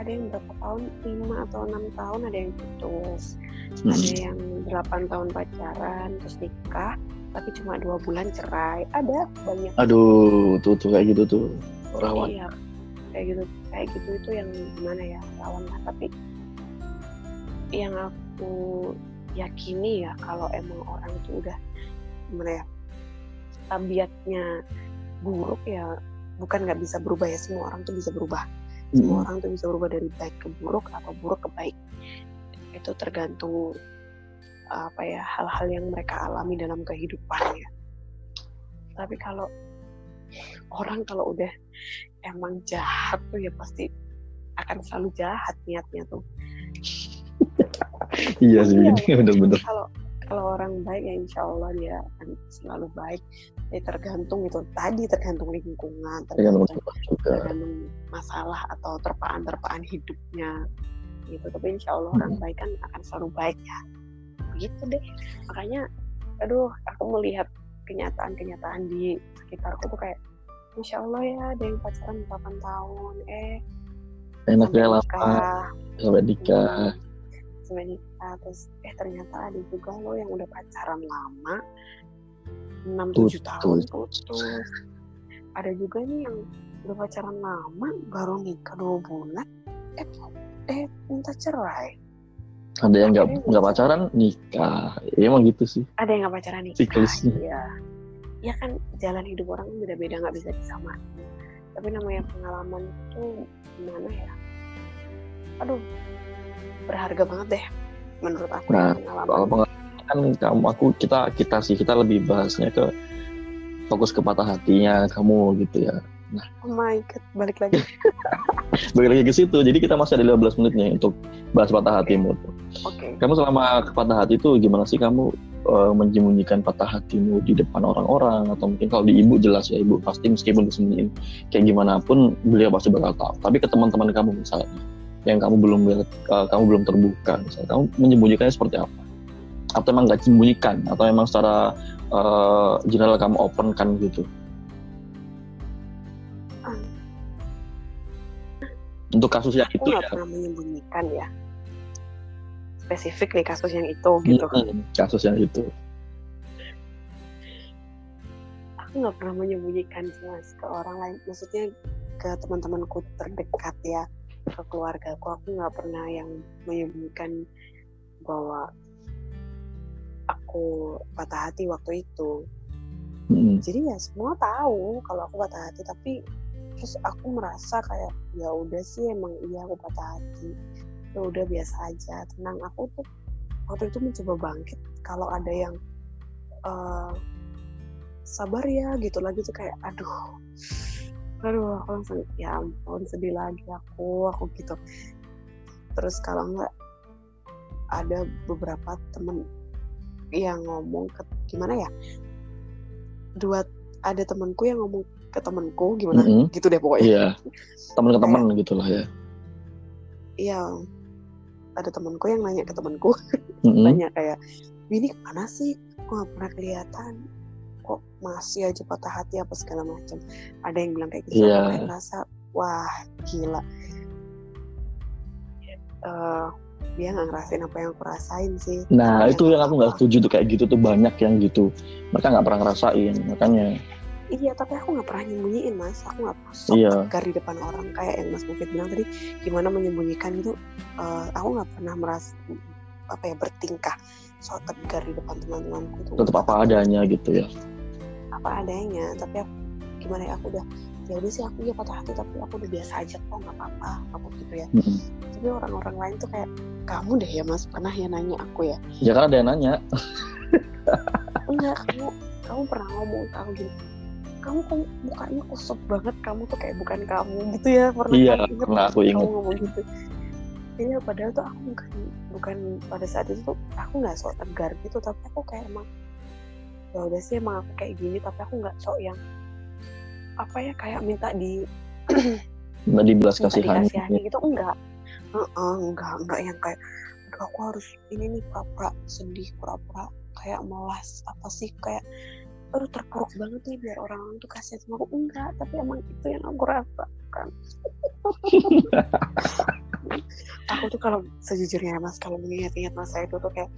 ada yang berapa tahun? Lima atau enam tahun ada yang putus. Hmm. ada yang delapan tahun pacaran terus nikah tapi cuma dua bulan cerai. Ada banyak. Aduh tuh tuh kayak gitu tuh rawan. Iya kayak gitu kayak gitu itu yang gimana ya rawan lah. Tapi yang aku yakini ya kalau emang orang itu udah gimana ya tabiatnya buruk ya bukan nggak bisa berubah ya semua orang tuh bisa berubah semua hmm. orang tuh bisa berubah dari baik ke buruk atau buruk ke baik. Itu tergantung apa ya hal-hal yang mereka alami dalam kehidupannya. Tapi kalau orang kalau udah emang jahat tuh ya pasti akan selalu jahat niatnya tuh. Iya sih ini bener-bener. kalau kalau orang baik ya insya Allah dia akan selalu baik ya tergantung itu tadi tergantung lingkungan tergantung, tergantung, tergantung masalah atau terpaan-terpaan hidupnya. Gitu tapi insya Allah hmm. orang baik kan akan selalu baik ya. Begitu deh. Makanya aduh aku melihat kenyataan-kenyataan di sekitarku tuh kayak insya Allah ya ada yang pacaran 8 tahun. Eh enak ya lama. sampai nikah. Sampai nikah terus eh ternyata ada juga lo yang udah pacaran lama enam tujuh tahun. Putus ada juga nih yang udah pacaran lama baru nikah dua bulan eh eh minta cerai. Ada yang nggak nggak pacaran nikah. Ya emang gitu sih. Ada yang nggak pacaran nikah siklusnya. ya ya kan jalan hidup orang beda-beda nggak bisa disamain. Tapi namanya pengalaman itu gimana ya? Aduh berharga banget deh menurut aku nah, pengalaman kan kamu aku kita kita sih kita lebih bahasnya ke fokus ke patah hatinya kamu gitu ya. Nah, oh my god, balik lagi. balik lagi ke situ. Jadi kita masih ada 15 menit nih untuk bahas patah hatimu. Oke. Okay. Kamu selama ke patah hati itu gimana sih kamu uh, menyembunyikan patah hatimu di depan orang-orang atau mungkin kalau di ibu jelas ya ibu pasti meskipun disembunyiin kayak gimana pun beliau pasti bakal tahu. Tapi ke teman-teman kamu misalnya yang kamu belum uh, kamu belum terbuka misalnya kamu menyembunyikannya seperti apa? Atau emang nggak sembunyikan atau emang secara uh, general kamu open kan gitu? untuk kasus yang aku itu ya. pernah menyembunyikan ya. Spesifik nih kasus yang itu gitu. Hmm, kasus yang itu. Aku nggak pernah menyembunyikan mas ke orang lain. Maksudnya ke teman-temanku terdekat ya ke keluarga aku aku nggak pernah yang menyembunyikan bahwa aku patah hati waktu itu. Hmm. jadi ya semua tahu kalau aku patah hati tapi terus aku merasa kayak ya udah sih emang iya aku patah hati. Ya udah biasa aja tenang. Aku tuh waktu itu mencoba bangkit kalau ada yang uh, sabar ya gitu lagi tuh kayak aduh aduh aku langsung ya ampun sedih lagi aku aku gitu. Terus kalau enggak ada beberapa temen yang ngomong ke gimana ya? Dua ada temanku yang ngomong ke temenku gimana? Mm -hmm. gitu deh pokoknya. Iya. Temen ke temen gitu lah ya. Iya. Ada temenku yang nanya ke temenku mm -hmm. nanya kayak ini mana sih? Kok gak pernah kelihatan? Kok masih aja patah hati apa segala macam? Ada yang bilang kayak gitu yeah. kayak rasa wah gila. Uh, dia nggak ngerasain apa yang aku rasain sih. Nah itu yang aku nggak setuju tuh kayak gitu tuh banyak yang gitu. Mereka nggak pernah ngerasain makanya. Iya tapi aku nggak pernah nyembunyiin mas. Aku nggak pernah sok iya. tegar di depan orang kayak yang mas Mufid bilang tadi gimana menyembunyikan itu uh, aku nggak pernah merasa apa ya bertingkah sok tegar di depan teman-temanku tetap apa adanya gitu ya. Apa adanya tapi aku gimana ya aku udah ya udah sih aku ya patah hati tapi aku udah biasa aja kok nggak apa-apa aku gitu ya. Mm -hmm. tapi orang-orang lain tuh kayak kamu deh ya mas pernah ya nanya aku ya? Ya karena ada yang nanya. Enggak kamu kamu pernah ngomong ke aku gini kamu kok mukanya kusut banget kamu tuh kayak bukan kamu gitu ya pernah iya pernah aku ingat. kamu ngomong gitu? Iya padahal tuh aku bukan bukan pada saat itu tuh aku nggak sok tegar gitu tapi aku kayak emang ya udah sih emang aku kayak gini tapi aku nggak sok yang apa ya kayak minta di minta dibelas kasihan. gitu enggak. Uh -uh, enggak enggak yang kayak aduh aku harus ini nih pura-pura sedih pura-pura kayak melas apa sih kayak aduh terpuruk banget nih biar orang orang tuh kasih sama aku. Enggak tapi emang itu yang aku rasakan. Aku tuh kalau sejujurnya mas kalau mengingat-ingat masa itu tuh kayak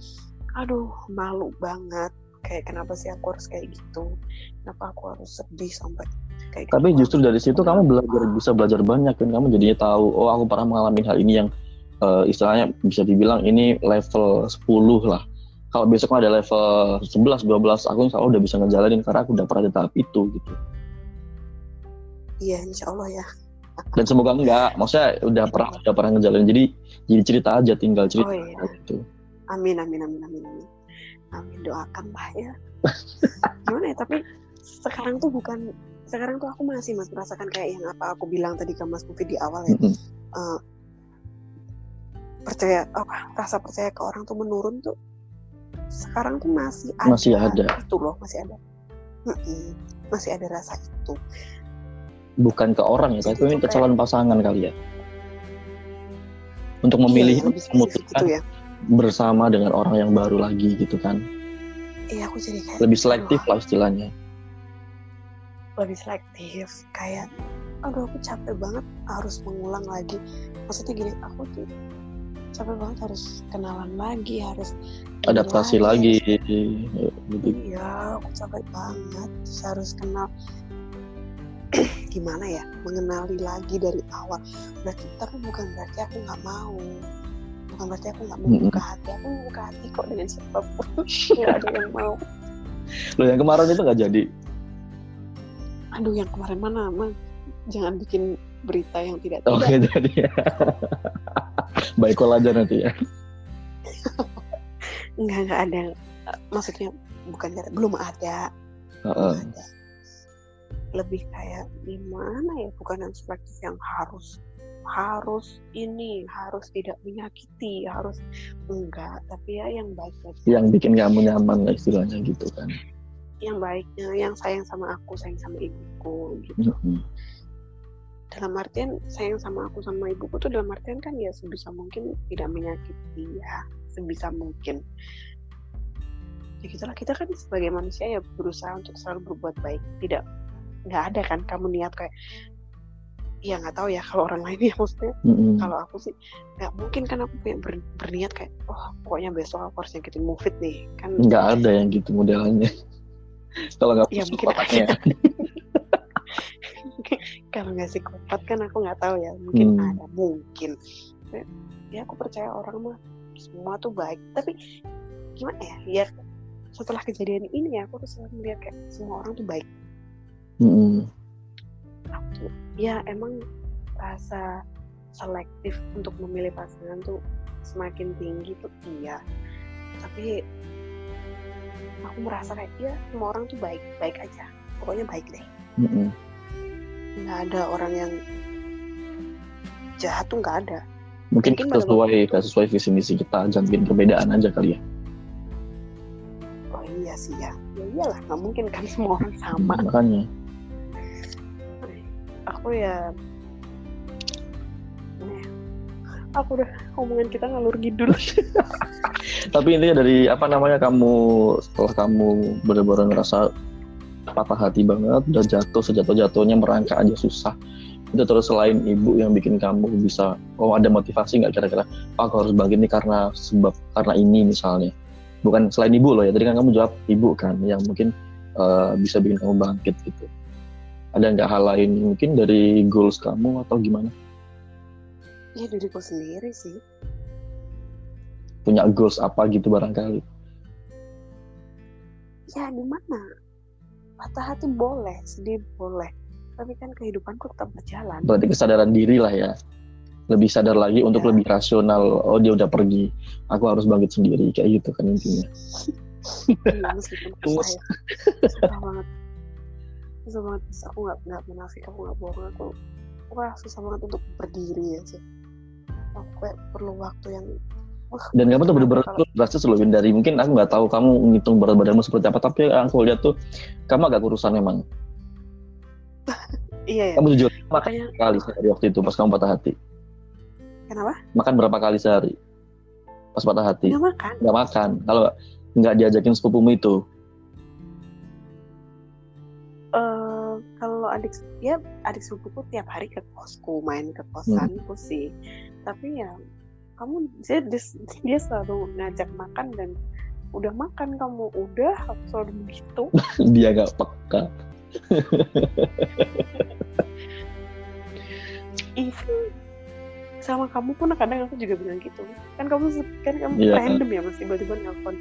aduh malu banget kayak kenapa sih aku harus kayak gitu? Kenapa aku harus sedih sampai kayak tapi gitu. justru dari situ kamu belajar bisa belajar banyak kan kamu jadinya tahu oh aku pernah mengalami hal ini yang uh, istilahnya bisa dibilang ini level 10 lah. Kalau besok ada level 11 12 aku insya Allah udah bisa ngejalanin karena aku udah pernah di tahap itu gitu. Iya insya Allah ya. Dan semoga enggak maksudnya udah pernah udah pernah ngejalanin. Jadi jadi cerita aja tinggal cerita oh, iya. gitu. Amin amin amin amin amin. Amin doakan lah ya. Gimana ya tapi sekarang tuh bukan sekarang tuh aku masih mas merasakan kayak yang apa aku bilang tadi ke Mas Pufi di awal ya. Mm -hmm. uh, percaya apa rasa percaya ke orang tuh menurun tuh sekarang tuh masih ada masih ada. itu loh masih ada. Masih ada rasa itu. Bukan ke orang ya tapi ke calon pasangan kali ya. Untuk memilih iya, memutuskan ya. bersama dengan orang yang baru lagi gitu kan. Iya aku jadi kayak lebih selektif lah istilahnya lebih selektif kayak aduh aku capek banget harus mengulang lagi. Maksudnya gini aku tuh capek banget harus kenalan lagi harus adaptasi lagi, lagi. gitu. iya aku capek banget harus kenal gimana ya mengenali lagi dari awal. Berarti tapi bukan berarti aku nggak mau. Bukan berarti aku nggak mau buka hati aku buka hati kok dengan siapa pun. Nggak ada yang mau. Lo yang kemarin itu nggak jadi aduh yang kemarin mana mang jangan bikin berita yang tidak oke okay, jadi ya. baik aja nanti ya. Nggak nggak ada. Maksudnya bukan gara- belum ada. Heeh. belum ada. Lebih kayak gimana ya bukan yang selektif yang harus harus ini harus tidak menyakiti harus enggak. Tapi ya yang baik-baik yang bikin kamu nyaman lah istilahnya gitu kan yang baiknya yang sayang sama aku sayang sama ibuku gitu. Mm-mm. dalam artian sayang sama aku sama ibuku tuh dalam artian kan ya sebisa mungkin tidak menyakiti ya sebisa mungkin. Ya gitulah kita kan sebagai manusia ya berusaha untuk selalu berbuat baik. Tidak nggak ada kan kamu niat kayak ya nggak tahu ya kalau orang lain ya maksudnya. Mm-mm. kalau aku sih nggak mungkin kan aku punya ber- berniat kayak oh pokoknya besok aku harus nyakitin Mufid nih kan. Nggak ada yang gitu modelannya kalau nggak Ya, mungkin otaknya. kalau nggak psikopat kan aku nggak tahu ya mungkin Hmm. ada mungkin ya aku percaya orang mah semua tuh baik tapi gimana ya ya setelah kejadian ini ya aku tuh selalu melihat kayak semua orang tuh baik. Aku tuh- ya emang rasa selektif untuk memilih pasangan tuh semakin tinggi tuh iya tapi aku merasa kayak ya semua orang tuh baik baik aja. Pokoknya baik deh. Nggak ada orang yang jahat tuh nggak ada. Mungkin Mungkin sesuai nggak sesuai visi misi kita jangan bikin perbedaan aja kali ya. Oh iya sih ya. Ya iyalah nggak mungkin kan semua orang sama. Makanya. Aku ya aku udah omongan kita ngalur ngidul tapi intinya dari apa namanya kamu setelah kamu benar-benar ngerasa patah hati banget udah jatuh sejatuh jatuhnya merangkak aja susah itu terus selain ibu yang bikin kamu bisa oh ada motivasi nggak kira-kira? "Oh, aku harus bangkit nih karena sebab karena ini misalnya. Bukan selain ibu loh ya tadi kan kamu jawab ibu kan yang mungkin eh, bisa bikin kamu bangkit gitu. Ada nggak hal lain mungkin dari goals kamu atau gimana ya diriku sendiri sih. Punya goals apa gitu barangkali? Ya gimana patah hati boleh sedih boleh. Tapi kan kehidupanku tetap berjalan. Berarti kesadaran diri lah ya. Lebih sadar lagi untuk Ya. lebih rasional. Oh dia udah pergi. Aku harus bangkit sendiri. Kayak gitu kan intinya. Iya, susah ya. Susah banget. Susah banget. Aku nggak nggak munafik aku nggak bohong. Aku wah susah banget untuk berdiri ya sih aku perlu waktu yang wah dan kamu tuh bener-bener kalau- drastis loh Win. dari mungkin aku nggak tahu kamu ngitung berat badanmu seperti apa tapi aku lihat tuh kamu agak kurusan memang iya ya kamu jujur makan makanya kali sehari waktu itu pas kamu patah hati? Kenapa? Makan berapa kali sehari pas patah hati? Nggak makan. Nggak makan. Kalau nggak diajakin sepupumu itu adik ya adik sepupuku tiap hari ke kosku main ke kosanku sih. Tapi ya kamu dia, dia, selalu ngajak makan dan udah makan kamu udah aku selalu begitu dia nggak peka. Even sama kamu pun kadang aku juga bilang gitu. Kan kamu kan kamu Iya. random ya mas tiba-tiba nelfon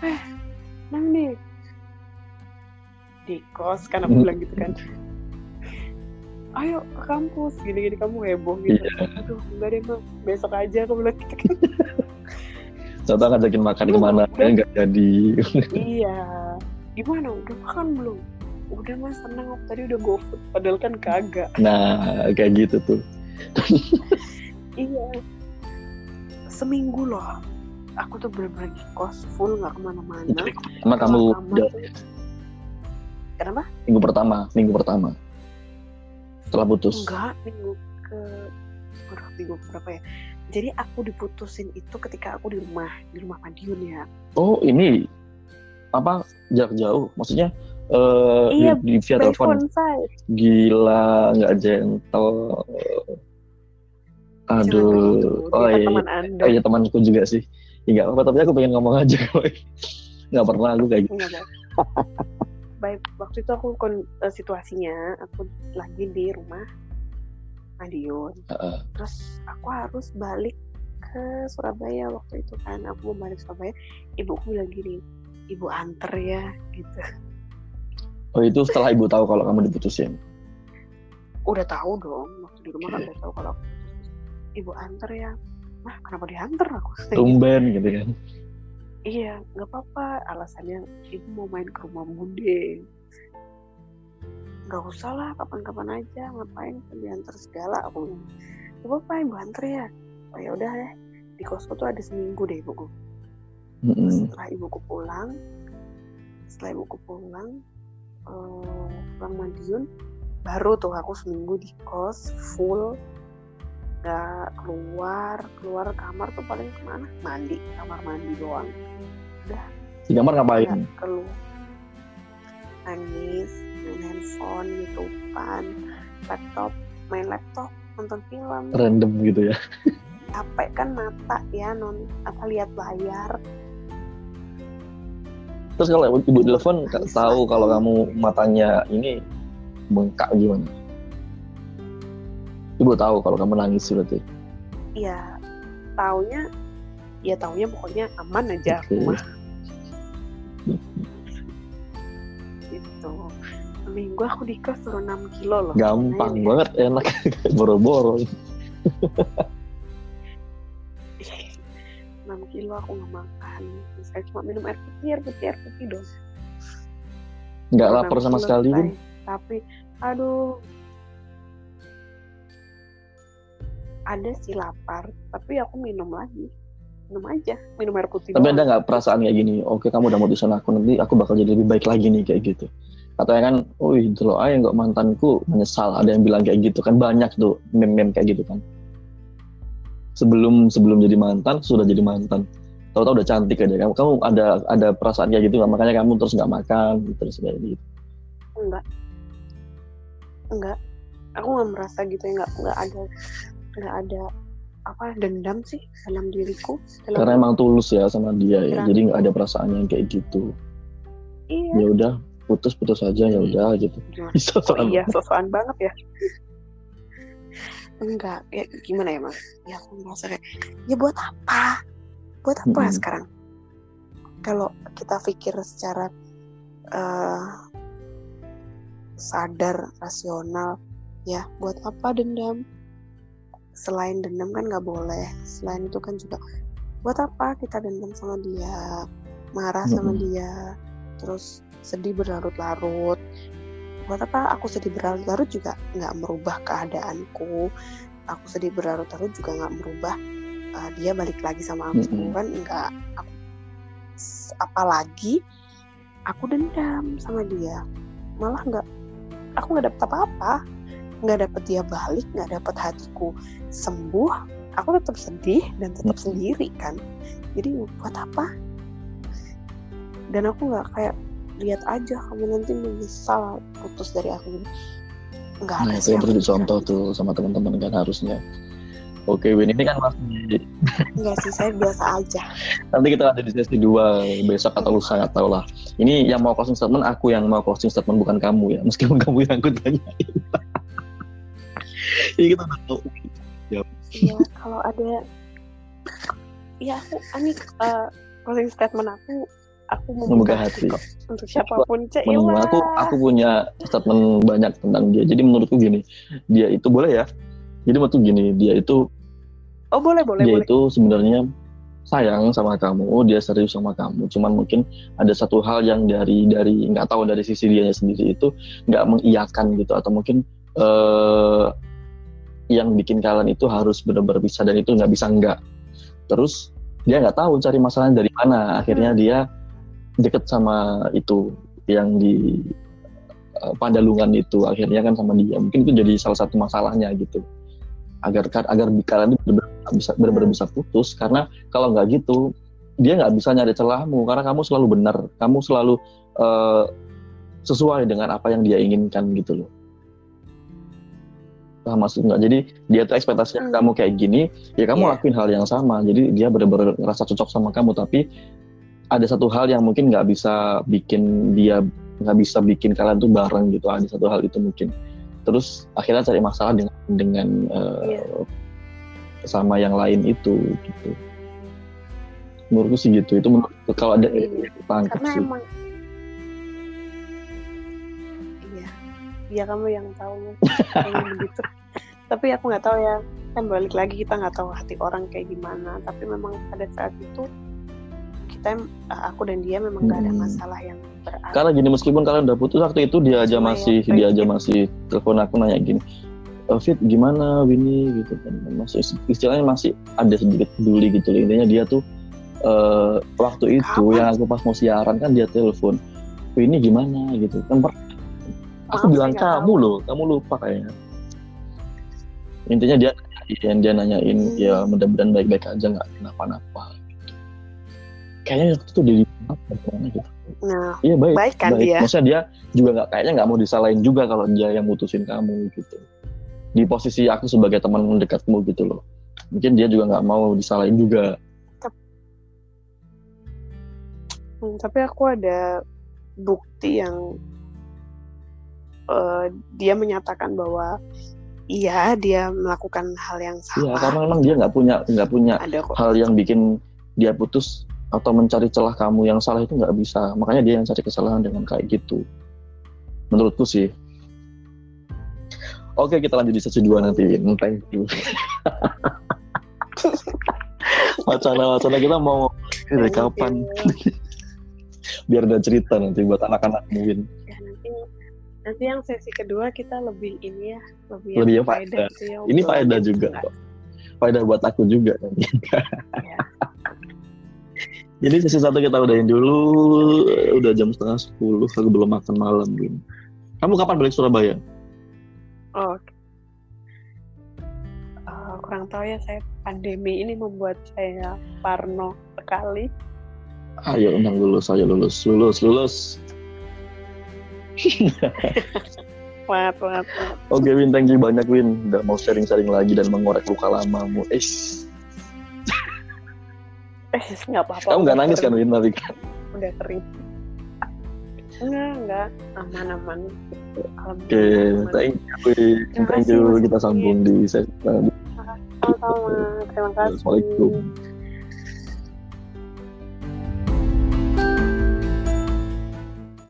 eh nang nih di kos kan aku Hmm. bilang gitu kan. Ayo ke kampus gini-gini kamu heboh gitu. Iya. aduh enggak deh mak besok aja aku bilang gitu kan. Contoh ngajakin makan ke mana ya nggak jadi. Iya. Gimana? Udah makan belum? Udah mas. Tenang tadi udah gofood. Padahal kan kagak. Nah kayak gitu tuh. Iya. Seminggu loh. Aku tuh bener-bener di kos full nggak ke mana-mana. sama kamu udah Kenapa? minggu pertama minggu pertama. Setelah putus. Enggak, minggu ke Waduh, minggu berapa ya? Jadi aku diputusin itu ketika aku di rumah, di rumah Madiun ya. oh ini apa jarak jauh? Maksudnya eh Iya, di, di via telepon. gila nggak gentle. Aduh. begitu, oh kan iya teman Anda. oh iya temanku juga sih. Ya nggak apa tapi aku pengen ngomong aja nggak pernah aku kayak gitu. Bay. Baik, waktu itu aku kon eh, situasinya aku lagi di rumah Madiun. Heeh. Terus aku harus balik ke Surabaya waktu itu kan. Aku mau balik Surabaya, ibuku bilang gini, ibu anter ya gitu. oh itu setelah ibu tahu kalau kamu diputusin Udah tahu dong, waktu di rumah kan udah tahu kalau aku putus. ibu anter ya. Nah, kenapa diantar aku? tumben gitu kan iya nggak apa-apa alasannya ibu mau main ke rumah bude nggak usah lah kapan-kapan aja ngapain diantar segala aku nggak apa-apa ibu antar ya. Oh ya udah deh di kosku tuh ada seminggu deh ibuku. Mm-mm. setelah ibuku pulang setelah ibuku pulang eh, pulang Madiun baru tuh aku seminggu di kos full nggak keluar keluar kamar tuh paling ke mana? Mandi kamar mandi doang. Di kamar ngapain? Keluar. Nangis main handphone youtubean laptop main laptop nonton film. Random gitu ya. Capek kan mata ya non. Apa lihat layar. Terus kalau ibu telepon tahu kalau kamu matanya ini bengkak gimana ibu tahu kalau kamu nangis berarti. Ya taunya ya taunya pokoknya aman aja Oke. rumah. Gitu. Minggu aku di kos turun 6 kilo loh. Gampang banget enak. Boro-boro. 6 kilo aku nggak makan. Saya cuma minum air putih air putih air putih dong. Nggak 6 lapar sama sekali pun tapi aduh ada sih lapar tapi aku minum lagi. Minum aja minum air putih tapi doang. ada nggak perasaan kayak gini oke kamu udah mutusin aku nanti aku bakal jadi lebih baik lagi nih kayak gitu. Katanya kan oh itu loh ayah nggak mantanku menyesal ada yang bilang kayak gitu kan banyak tuh meme-meme kayak gitu kan. Sebelum sebelum jadi mantan sudah jadi mantan. Tahu-tahu udah cantik aja kamu kamu ada ada perasaan kayak gitu nggak? Makanya kamu terus nggak makan terus kayak gitu. Enggak. Enggak. Aku nggak merasa gitu ya nggak nggak ada nggak ada apa dendam sih dalam diriku dalam karena emang tulus ya sama dia ya jadi nggak ada perasaan yang kayak gitu. Iya. Ya udah putus putus aja ya udah gitu. Bisa oh iya sosokan banget ya. Enggak ya gimana ya mas? Ya aku merasa kayak ya buat apa? Buat apa Mm-mm. sekarang? Kalau kita pikir secara eh, sadar rasional ya buat apa dendam selain dendam kan nggak boleh. Selain itu kan juga buat apa kita dendam sama dia? Marah sama Mm-mm. dia terus sedih berlarut-larut. Buat apa aku sedih berlarut-larut juga nggak merubah keadaanku. Aku sedih berlarut-larut juga nggak merubah uh, dia balik lagi sama aku Mm-mm. kan nggak aku, apalagi aku dendam sama dia. Malah nggak aku nggak dapet apa-apa nggak dapet dia balik nggak dapet hatiku sembuh aku tetap sedih dan tetap Mm. sendiri kan jadi buat apa dan aku nggak kayak lihat aja kamu nanti menyesal putus dari aku nggak ada Nah, itu yang perlu dicontoh tuh sama teman-teman kan harusnya. Oke, Win, ini kan masih Enggak sih, saya biasa aja. nanti kita ada di sesi 2 besok atau lusa nggak tahu lah. Ini yang mau closing statement aku yang mau closing statement bukan kamu ya, meskipun kamu yang aku tanyain. Ini kita udah tahu. Iya, kalau ada ya aku ini uh, closing statement aku aku Membuka hati. kok untuk siapa pun cek ya Menurut aku, aku punya statement banyak tentang dia. Jadi menurutku gini, dia itu boleh ya. Jadi menurutku gini, dia itu oh boleh boleh dia boleh itu sebenarnya sayang sama kamu, dia serius sama kamu. Cuman mungkin ada satu hal yang dari dari nggak tahu dari sisi dia sendiri itu nggak mengiyakan gitu atau mungkin eh, yang bikin kalian itu harus benar-benar bisa dan itu nggak bisa nggak. Terus dia nggak tahu cari masalahnya dari mana. Akhirnya dia deket sama itu yang di eh, Pandalungan itu akhirnya kan sama dia. Mungkin itu jadi salah satu masalahnya gitu. Agar agar kalian itu benar-benar bisa benar-benar bisa putus karena kalau nggak gitu dia nggak bisa nyari celahmu karena kamu selalu benar kamu selalu eh, sesuai dengan apa yang dia inginkan gitu loh paham maksud nggak? Jadi dia tuh ekspektasinya Hmm. kamu kayak gini ya kamu Iya. lakuin hal yang sama. Jadi dia benar-benar ngerasa cocok sama kamu tapi ada satu hal yang mungkin nggak bisa bikin dia nggak bisa bikin kalian tuh bareng gitu. Ada satu hal itu mungkin. Terus akhirnya cari masalah dengan dengan eh, Iya. sama yang lain itu gitu. Menurutku sih gitu. Itu menurutku kalau ada Iya. tangkap sih. emang iya. Iya kamu yang tahu. Kayaknya begitu tapi aku nggak tahu ya. Kan balik lagi kita nggak tahu hati orang kayak gimana. Tapi memang pada saat itu kita uh, aku dan dia memang nggak ada Hmm. masalah yang berarti. Karena gini meskipun kalian udah putus waktu itu dia aja Cuma masih ya, dia aja masih telepon aku nanya gini "Eh, Fit gimana Winnie? Gitu kan. Masih istilahnya masih ada sedikit peduli gitu loh. Intinya dia tuh eh, waktu itu Kapan? yang aku pas mau siaran kan dia telepon Winnie gimana? Gitu kan. Aku Maaf, bilang kamu loh kamu lupa kayaknya intinya dia nanyain dia nanyain Hmm. ya mudah-mudahan baik-baik aja nggak kenapa-napa kayaknya waktu itu dia di mana gitu nah Iya baik. Baik kan dia? Maksudnya dia juga nggak kayaknya nggak mau disalahin juga kalau dia yang mutusin kamu gitu. Di posisi aku sebagai teman mendekatmu gitu loh. Mungkin dia juga nggak mau disalahin juga. Hmm, tapi aku ada bukti yang eh, dia menyatakan bahwa iya dia melakukan hal yang Iya, salah. karena memang dia nggak punya nggak punya ada kok. hal yang bikin dia putus atau mencari celah kamu yang salah itu nggak bisa. Makanya dia yang cari kesalahan dengan kayak gitu. Menurutku sih. Oke, kita lanjut di sesi 2 nanti. Thank you. Wacana-wacana kita mau dari Thank kapan? Biar ada cerita nanti buat anak-anak mungkin. Ya, nanti nanti yang sesi kedua kita lebih ini ya lebih Lebih yang ya, faedah. ya, Ini faedah juga kok. Faedah buat aku juga nanti. Ya. Jadi sesi satu kita udahin dulu. Udah jam setengah sepuluh. Aku belum makan malam. Win. Kamu kapan balik Surabaya? Oh. Eh, kurang tahu ya saya pandemi ini membuat saya parno sekali. Ayo undang lulus, ayo lulus, lulus, lulus. Oke Win, thank you banyak Win. Udah mau sharing-sharing lagi dan mengorek luka lamamu. Eh, Eh, nggak apa-apa. kamu nggak nangis kan. Win tapi kan? Udah kering. Enggak, enggak. Aman-aman. Oke, aman. thank you. Win. Thank you. Kita sambung di sesi. Sama-sama. Terima kasih. Assalamualaikum.